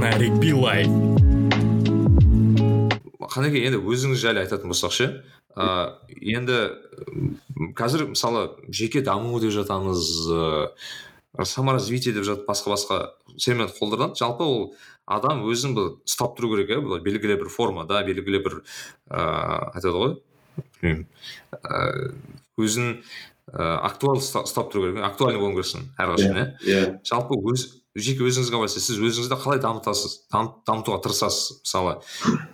нарик билай. Қанеке енді өзіңіз жайлы айтатын болсақ ше ә, енді қазір мысалы жеке даму деп жатамыз саморазвитие деп жатып басқа басқа терминдер қолданады. Жалпы ол адам өзін бір ұстап тұру керек иә? Былай белгілі бір формада белгілі бір ыыы айтады ғой білмеймін. Өзін ыыы актуал ұстап тұру керек актуальный болу керексің әрқашан иә иә? жалпы өз жеке өзіңізге байланысты сіз өзіңізді қалай дамытасыз дамытуға тырысасыз? Мысалы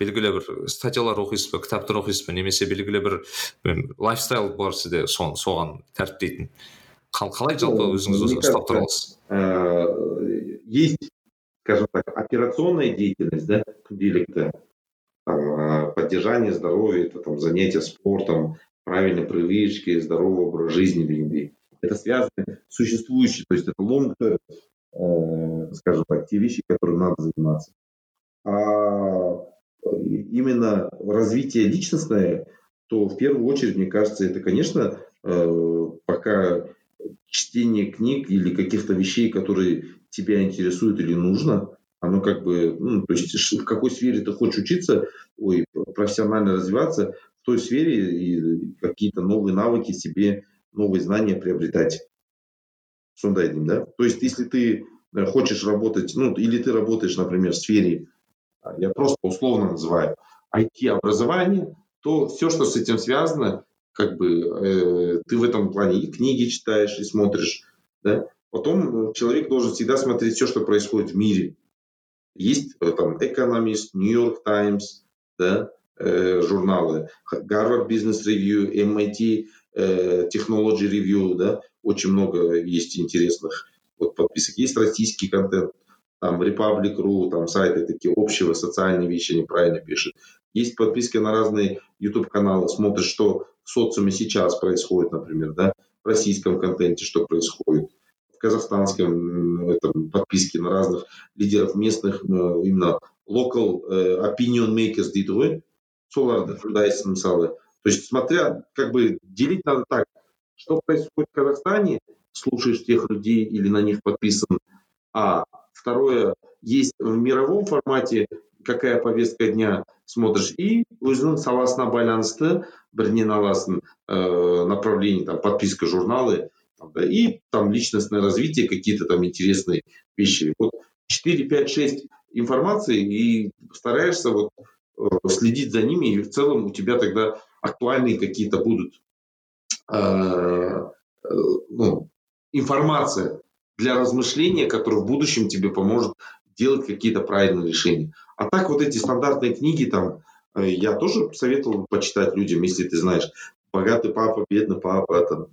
белгілі бір статьялар оқисыз ба кітаптар оқисыз ба? Немесе белгілі бір lifestyle бар сізде соған тәріптейтін қалай жалпы өзіңіз өзі ұстап тұра аласыз э, есть скажем так операционная деятельность да күнделікті там э, поддержание здоровья это там занятия спортом правильные привычки здоровый образ жизни дегендей это связано с существующей то есть это long term э, скажем так те вещи которыми надо заниматься. А именно развитие личностное то в первую очередь мне кажется это конечно пока чтение книг или каких-то вещей, которые тебя интересуют или нужно, оно как бы, ну, то есть в какой сфере ты хочешь учиться, ой, профессионально развиваться, той сфере и какие-то новые навыки себе, новые знания приобретать. Сондай да? То есть если ты э, хочешь работать, ну, или ты работаешь, например, в сфере, а, я просто условно называю, IT-образование, то все, что с этим связано, как бы э, ты в этом плане и книги читаешь, и смотришь, да. Потом человек должен всегда смотреть все, что происходит в мире. Есть э, там Economist, New York Times, да, э, журналы, Harvard Business Review, MIT э, Technology Review, да, очень много есть интересных вот подписок. Есть российский контент, там Republic.ru, там сайты такие общего, социальные вещи они правильно пишут. Есть подписки на разные YouTube-каналы, смотришь, что в социуме сейчас происходит, например, да, в российском контенте, что происходит, в казахстанском этом, подписке на разных лидеров местных, э, именно local э, opinion makers дейді соларды тыңдайсың мысалы то есть смотря как бы делить надо так что происходит в казахстане слушаешь тех людей или на них подписан а второе есть в мировом формате какая повестка дня смотришь и өзінің саласына байланысты бірінен аласың э, направление там подписка журналы там, да, и там личностное развитие какие-то там интересные вещи вот 4 5 6 информации и стараешься вот э, следить за ними и в целом у тебя тогда актуальные какие-то будут э, э, ну, информация для размышления, которая в будущем тебе поможет делать какие-то правильные решения. А так вот эти стандартные книги там, э, я тоже советовал почитать людям, если ты знаешь, богатый папа, бедный папа, там,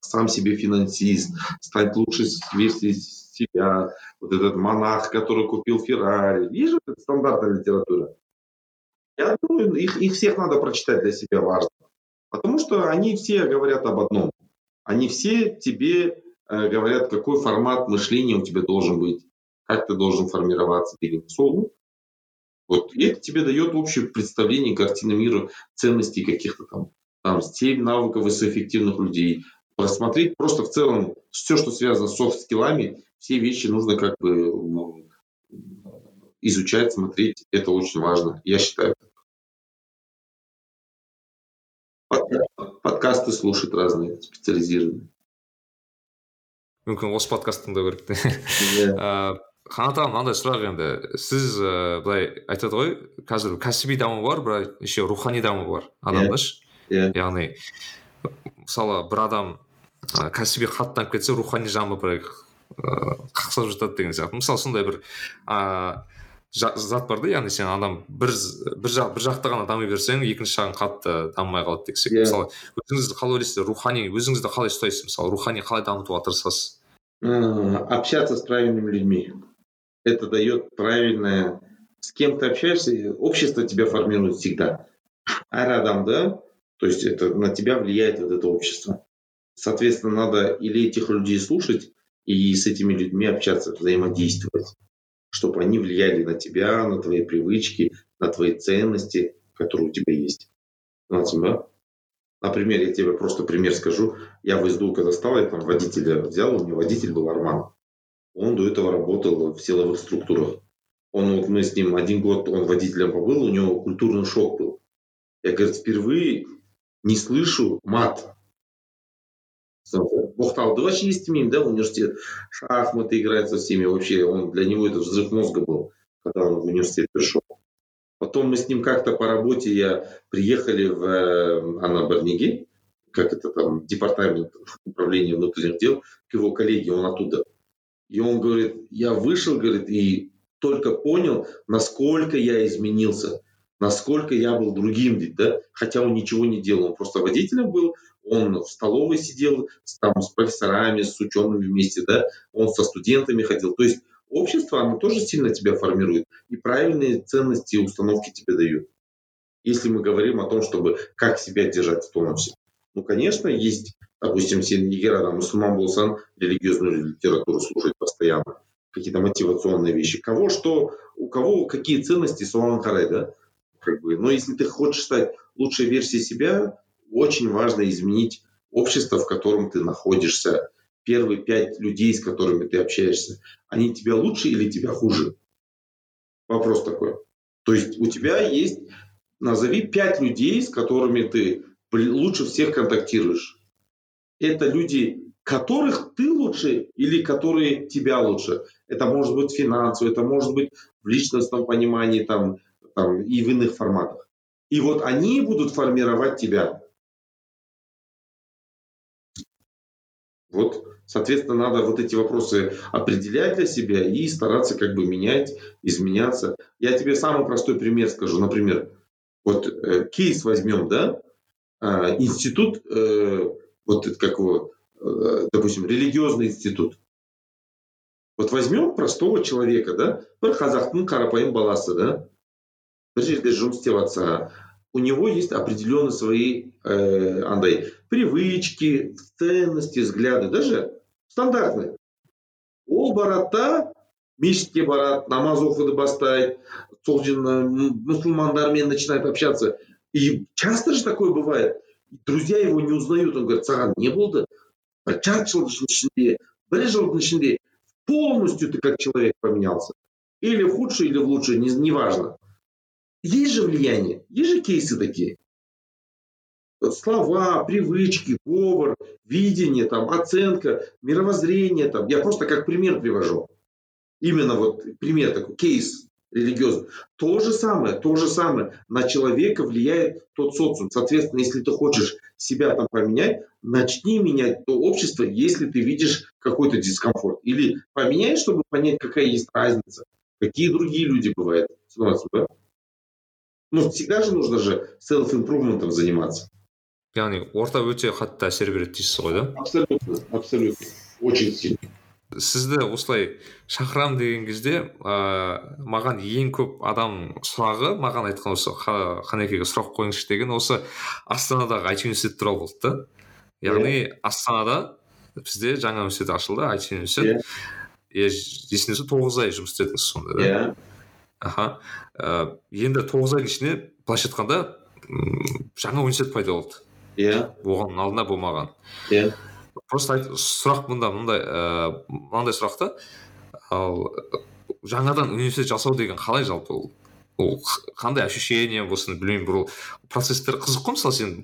сам себе финансист, стать лучше версией себя, вот этот монах, который купил Феррари. Видишь, это стандартная литература. Я думаю, их, их всех надо прочитать для себя важно. Потому что они все говорят об одном. Они все тебе э, говорят, какой формат мышления у тебя должен быть, как ты должен формироваться перед солу. Вот и это тебе дает общее представление картины мира, ценностей каких-то там, там 7 навыков высокоэффективных людей. Просмотреть просто в целом все, что связано с софт-скиллами, все вещи нужно как бы ну, изучать, смотреть. Это очень важно, я считаю. Подкасты слушать разные специализированные. Мүмкін осы подкаст тыңдау керек те иә қанат аға мынандай сұрақ енді сіз ыыы былай айтады ғой қазір кәсіби даму бар бірақ еще рухани даму бар. Адамда ше иә. Яғни мысалы бір адам кәсіби қатты дамып кетсе рухани жағы бір қақсап жатады деген сияқты. Мысалы сондай бір ыыы зат бар да яғни сен адам бір бір, жақ, бір жақты ғана дами берсең екінші жағың қатты дамымай қалады деген yeah. Иә. мысалы өзіңіз қалай ойлайсыз рухани өзіңізді қалай ұстайсыз мысалы рухани қалай дамытуға тырысасыз общаться с правильными людьми это дает правильное с кем ты общаешься общество тебя формирует всегда әр адамды то есть это на тебя влияет вот это общество соответственно надо или этих людей слушать и с этими людьми общаться взаимодействовать чтобы они влияли на тебя, на твои привычки, на твои ценности, которые у тебя есть. Например, я тебе просто пример скажу. Я в СДУ, когда стал, я там водителя взял, у меня водитель был Арман. Он до этого работал в силовых структурах. Он, вот мы с ним один год, он водителем побыл, у него культурный шок был. Я, говорит, впервые не слышу мат Бухталды вообще естимым, да, университет. Шахматы играет со всеми. Вообще, он, для него это взрыв мозга был, когда он в университет пришел. Потом мы с ним как-то по работе, я приехали в э, Анабарниги, как это там, департамент управления внутренних дел, к его коллеге, он оттуда. И он говорит, я вышел, говорит, и только понял, насколько я изменился, насколько я был другим, да, хотя он ничего не делал, он просто водителем был, он в столовой сидел там, с профессорами, с учеными вместе, да, он со студентами ходил. То есть общество, оно тоже сильно тебя формирует и правильные ценности и установки тебе дают. Если мы говорим о том, чтобы как себя держать в тонусе. Ну, конечно, есть, допустим, сен егер адам мұсылман болсаң религиозную литературу слушать постоянно какие-то мотивационные вещи кого что у кого какие ценности соған қарай да как бы но если ты хочешь стать лучшей версией себя очень важно изменить общество, в котором ты находишься. Первые пять людей, с которыми ты общаешься, они тебя лучше или тебя хуже? Вопрос такой. То есть у тебя есть, назови пять людей, с которыми ты лучше всех контактируешь. Это люди, которых ты лучше или которые тебя лучше. Это может быть финансово, это может быть в личностном понимании там, там, и в иных форматах. И вот они будут формировать тебя. Вот, соответственно, надо вот эти вопросы определять для себя и стараться как бы менять, изменяться. Я тебе самый простой пример скажу. Например, вот э, кейс возьмем, да, э, институт, э, вот как его, э, допустим, религиозный институт. Вот возьмем простого человека, да, бір қазақтың қарапайым баласы, да, бір жерде жұмыс істеп у него есть определенные свои э, андай привычки, ценности, взгляды, даже стандартные. Ол барады да мешітке барады намаз оқуды бастайды сол мұсылмандармен начинает общаться и часто же такое бывает друзья его не узнают он говорит саған не болды жарты жылдың ішінде бір жылдың ішінде полностью ты как человек поменялся или в худшее или в лучшее не, не важно есть же влияние есть же кейсы такие слова, привычки, говор, видение, там, оценка, мировоззрение. Там. Я просто как пример привожу. Именно вот пример такой, кейс религиозный. То же самое, то же самое. На человека влияет тот социум. Соответственно, если ты хочешь себя там поменять, начни менять то общество, если ты видишь какой-то дискомфорт. Или поменяй, чтобы понять, какая есть разница. Какие другие люди бывают. Да? Ну, всегда же нужно же селф-импрувментом заниматься. яғни орта өте қатты әсер береді дейсіз ғой да? Абсолютно абсолютно. Очень сильно. Сізді осылай шақырамын деген кезде ә, маған ең көп адам сұрағы маған айтқан осы қанекеге сұрақ қойыңызшы деген осы астанадағы айти университет туралы болды да. Яғни yeah. астанада бізде жаңа университет ашылды айти университет. Иә. Есімде тоғыз ай жұмыс істедіңіз сонда да? Иә. Аха. Ә, енді тоғыз айдың ішінде былайша айтқанда жаңа университет пайда болды. Иә. Оған алдында болмаған. Иә. Просто айт, сұрақ мында мындай ыыы мынандай сұрақ та. Ал жаңадан университет жасау деген қалай жалпы ол? Ол қандай ощущение болсын білмеймін бір процесстер қызық қой мысалы сен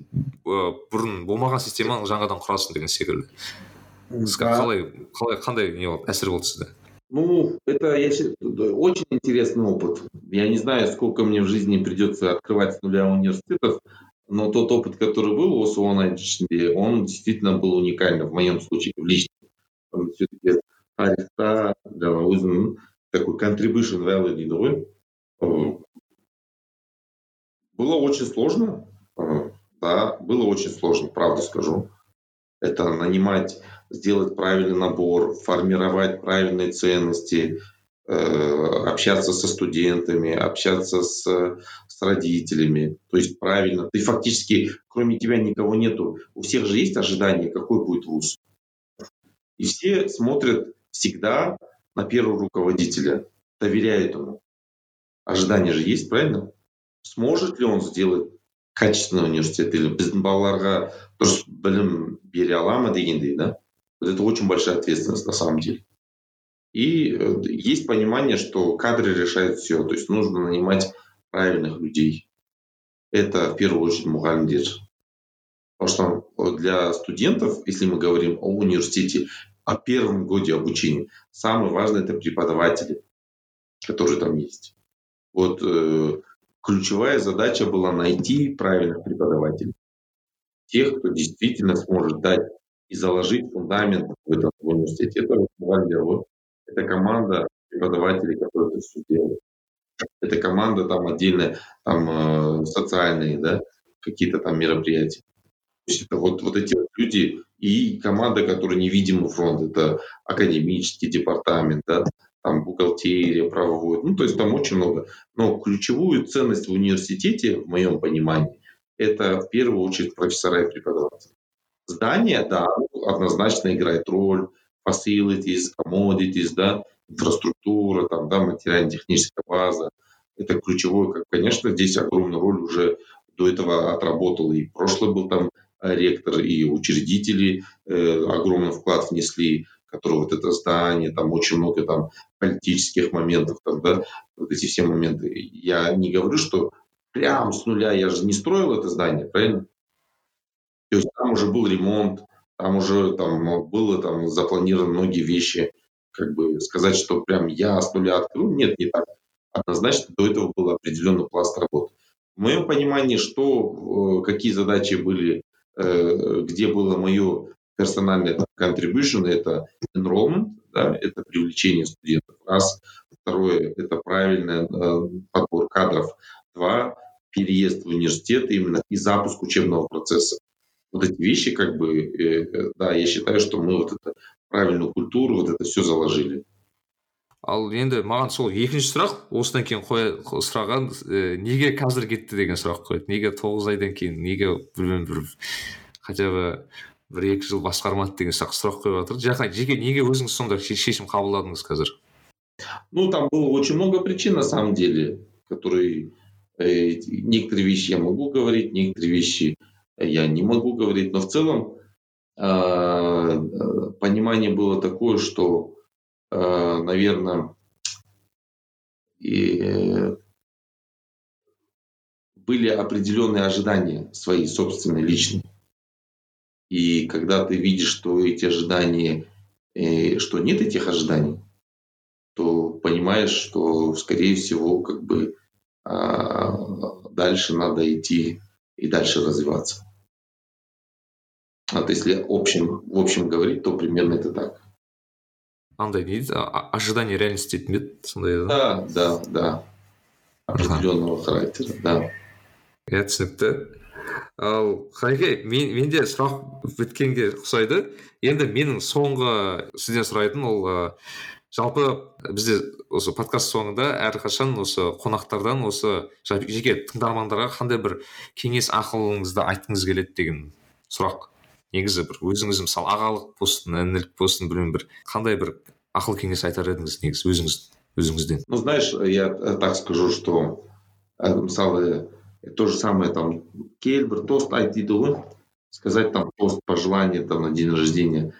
бұрын болмаған системаны жаңадан құрасың деген секілді. Қалай қалай қандай не болды әсер болды сізде? Ну, это я считаю, очень интересный опыт. Я не знаю, сколько мне в жизни придется открывать с нуля университетов, но тот опыт, который был у Суона он действительно был уникальный в моем случае, в личном. Все-таки Ариста өзінің такой contribution value дейді ғой. Было очень сложно, да, было очень сложно, правда скажу. Это нанимать, сделать правильный набор, формировать правильные ценности, Э, общаться со студентами, общаться с, с родителями. То есть правильно. Ты фактически, кроме тебя никого нету. У всех же есть ожидание, какой будет вуз. И все смотрят всегда на первого руководителя, доверяют ему. Ожидание же есть, правильно? Сможет ли он сделать качественный университет или біздің балаларға дұрыс білім бере ала ма дегендей да вот это очень большая ответственность на самом деле и э, есть понимание, что кадры решают все. То есть нужно нанимать правильных людей. Это в первую очередь мугальдир. Потому что для студентов, если мы говорим о университете, о первом годе обучения, самое важное это преподаватели, которые там есть. Вот э, ключевая задача была найти правильных преподавателей. Тех, кто действительно сможет дать и заложить фундамент в этом университете. Это вот это команда преподавателей, которые это все делают. Это команда там отдельно, там э, социальные, да, какие-то там мероприятия. То есть это вот, вот эти люди и команда, которая невидимый фронт, это академический департамент, да, там бухгалтерия, правовой, ну, то есть там очень много. Но ключевую ценность в университете, в моем понимании, это в первую очередь профессора и преподаватели. Здание, да, однозначно играет роль, facilities, commodities, да, инфраструктура, там, да, материально-техническая база. Это ключевое, как, конечно, здесь огромную роль уже до этого отработал и прошлый был там э, ректор, и учредители э, огромный вклад внесли, которые вот это здание, там очень много там политических моментов, там, да, вот эти все моменты. Я не говорю, что прям с нуля я же не строил это здание, правильно? То есть там уже был ремонт, там уже там было там запланированы многие вещи, как бы сказать, что прям я с нуля открыл, нет, не так. Однозначно до этого был определенный пласт работы. В моем понимании, что, э, какие задачи были, э, где было мое персональное contribution, это enrollment, да, это привлечение студентов, раз. Второе, это правильный э, подбор кадров. Два, переезд в университет именно и запуск учебного процесса вот эти вещи, как бы, э, да, я считаю, что мы вот это правильную культуру, вот это все заложили. ал енді маған сол екінші сұрақ осыдан кейін қоя сұраған ә, неге қазір кетті деген сұрақ қояды неге тоғыз айдан кейін неге білмеймін бір хотя бы бір екі жыл басқармады деген сияқты сұрақ қойып жатыр жеке неге өзіңіз сондай шешім қабылдадыңыз қазір ну там было очень много причин на самом деле которые э, некоторые вещи я могу говорить некоторые вещи я не могу говорить но в целом э, понимание было такое что Э, наверное, и э, были определенные ожидания свои собственные, личные. И когда ты видишь, что эти ожидания, э, что нет этих ожиданий, то понимаешь, что, скорее всего, как бы а, дальше надо идти и дальше развиваться. Вот если общем, в общем говорить, то примерно это так. андай не дейді ожидание реальность дейтін бе еді сондай да да да определенного характера да иә түсінікті ал хайке мен, менде сұрақ біткенге ұқсайды. Енді менің соңғы сізден сұрайтын ол жалпы бізде осы подкаст соңында әрқашан осы қонақтардан осы жеке тыңдармандарға қандай бір кеңес ақылыңызды айтқыңыз келеді деген сұрақ негізі бір. Өзіңіз мысалы ағалық болсын інілік болсын білмеймін бір қандай бір ақыл кеңес айтар едіңіз негізі өзіңіз өзіңізден? Ну знаешь я так скажу что мысалы то же самое там кель бір тост айт дейді ғой сказать там тост пожелание там на день рождения.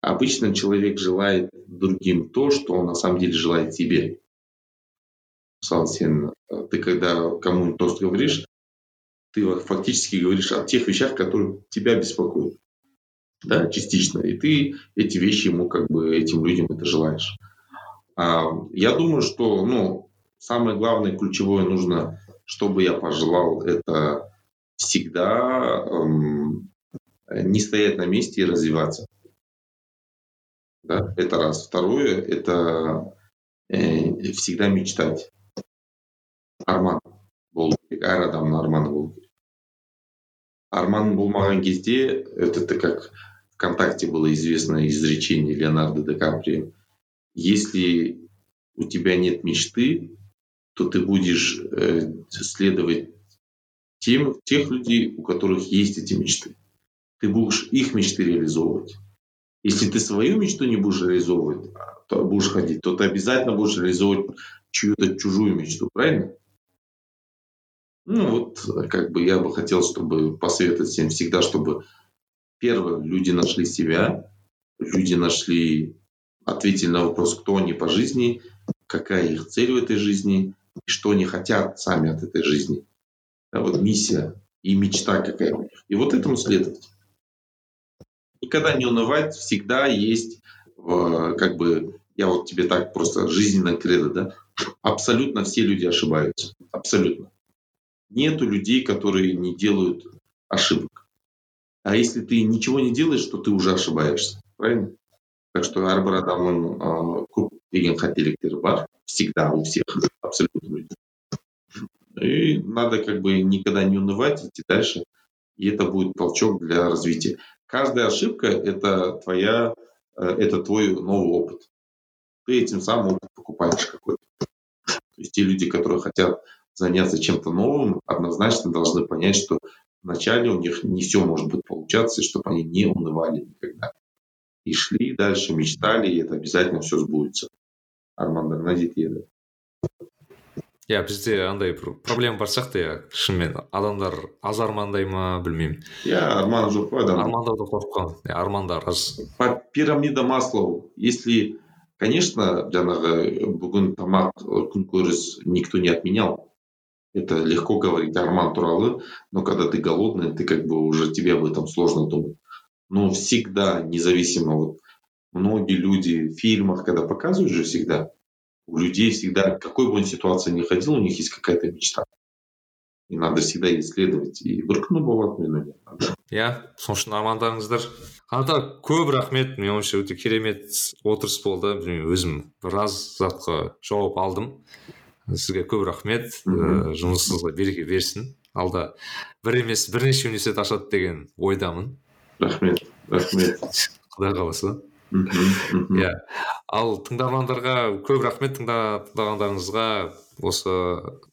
Обычно человек желает другим то что он на самом деле желает себе мысалы сен ты когда кому-нибудь тост говоришь ты фактически говоришь о тех вещах которые тебя беспокоят. Да, частично, и ты эти вещи ему, как бы, этим людям это желаешь. А, я думаю, что, ну, самое главное, ключевое нужно, чтобы я пожелал, это всегда эм, не стоять на месте и развиваться. Да, это раз. Второе, это э, всегда мечтать. арман әр адамның арманы болу керек арман болмаған кезде это, это как ВКонтакте было известное изречение Леонардо Ди Каприо. Если у тебя нет мечты, то ты будешь э, следовать тем, тех людей, у которых есть эти мечты. Ты будешь их мечты реализовывать. Если ты свою мечту не будешь реализовывать, то будешь ходить, то ты обязательно будешь реализовывать чью-то чужую мечту, правильно? Ну вот, как бы я бы хотел, чтобы посоветовать всем всегда, чтобы Первое, люди нашли себя, люди нашли, ответили на вопрос, кто они по жизни, какая их цель в этой жизни и что они хотят сами от этой жизни. Да, вот миссия и мечта какая у них. И вот этому следовать. Никогда не унывать, всегда есть, как бы, я вот тебе так просто жизненно кредо, да, абсолютно все люди ошибаются. Абсолютно. Нету людей, которые не делают ошибок. А если ты ничего не делаешь, то ты уже ошибаешься. Правильно? Так что әрбір адамның ыыы көп деген қателіктері бар всегда у всех абсолютно и надо как бы никогда не унывать идти дальше и это будет толчок для развития каждая ошибка это твоя э, это твой новый опыт ты этим самым опыт покупаешь какой-то то есть те люди которые хотят заняться чем-то новым однозначно должны понять что вначале у них не все может быть получаться, и чтобы они не унывали никогда. И шли дальше, мечтали, и это обязательно все сбудется. армандарына жетеді иә бізде андай бір проблема бар сияқты иә шынымен адамдар аз армандай ма білмеймін иә арманы жоқ қой адам армандаудан қорыққан иә армандар аз пирамида маслоу если конечно жаңағы бүгін тамақ күнкөріс никто не отменял это легко говорить арман туралы, но когда ты голодный, ты как бы уже тебе об этом сложно думать. Но всегда, независимо, вот многие люди в фильмах, когда показывают же всегда, у людей всегда, какой бы он ситуации ни ходил, у них есть какая-то мечта. И надо всегда исследовать. И бір күні болады мен ойлаймын иә сол үшін армандарыңыздар қанат көп рахмет менің ойымша өте керемет отырыс болды білмеймін өзім біраз затқа жауап алдым сізге көп рахмет ә, жұмысыңызға береке берсін алда бір емес бірнеше университет ашады деген ойдамын Рахмет рахмет. Құдай қаласа. Иә. Ал тыңдармандарға көп рахмет тыңдағандарыңызға. Осы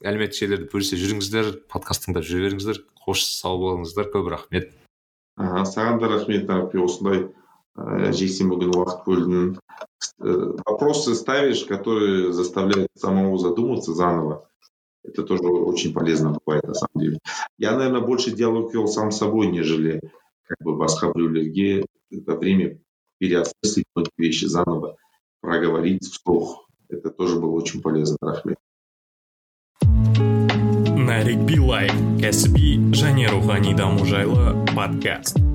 әлеуметтік желілерде бөлісе жүріңіздер подкаст тыңдап жүре беріңіздер қош сау болыңыздар. Көп рахмет. Саған да рахмет арпи осындай ә, жексенбі күні уақыт бөлдің. Э, вопросы ставишь которые заставляют самого задуматься заново. Это тоже очень полезно бывает на самом деле. Я наверное больше диалог вел сам с собой нежели как бы басқа біреулерге это время переосмыслить многие вещи заново проговорить вслух. Это тоже было очень полезно рахмет. Нарик билай кәсіби және рухани даму жайлы подкаст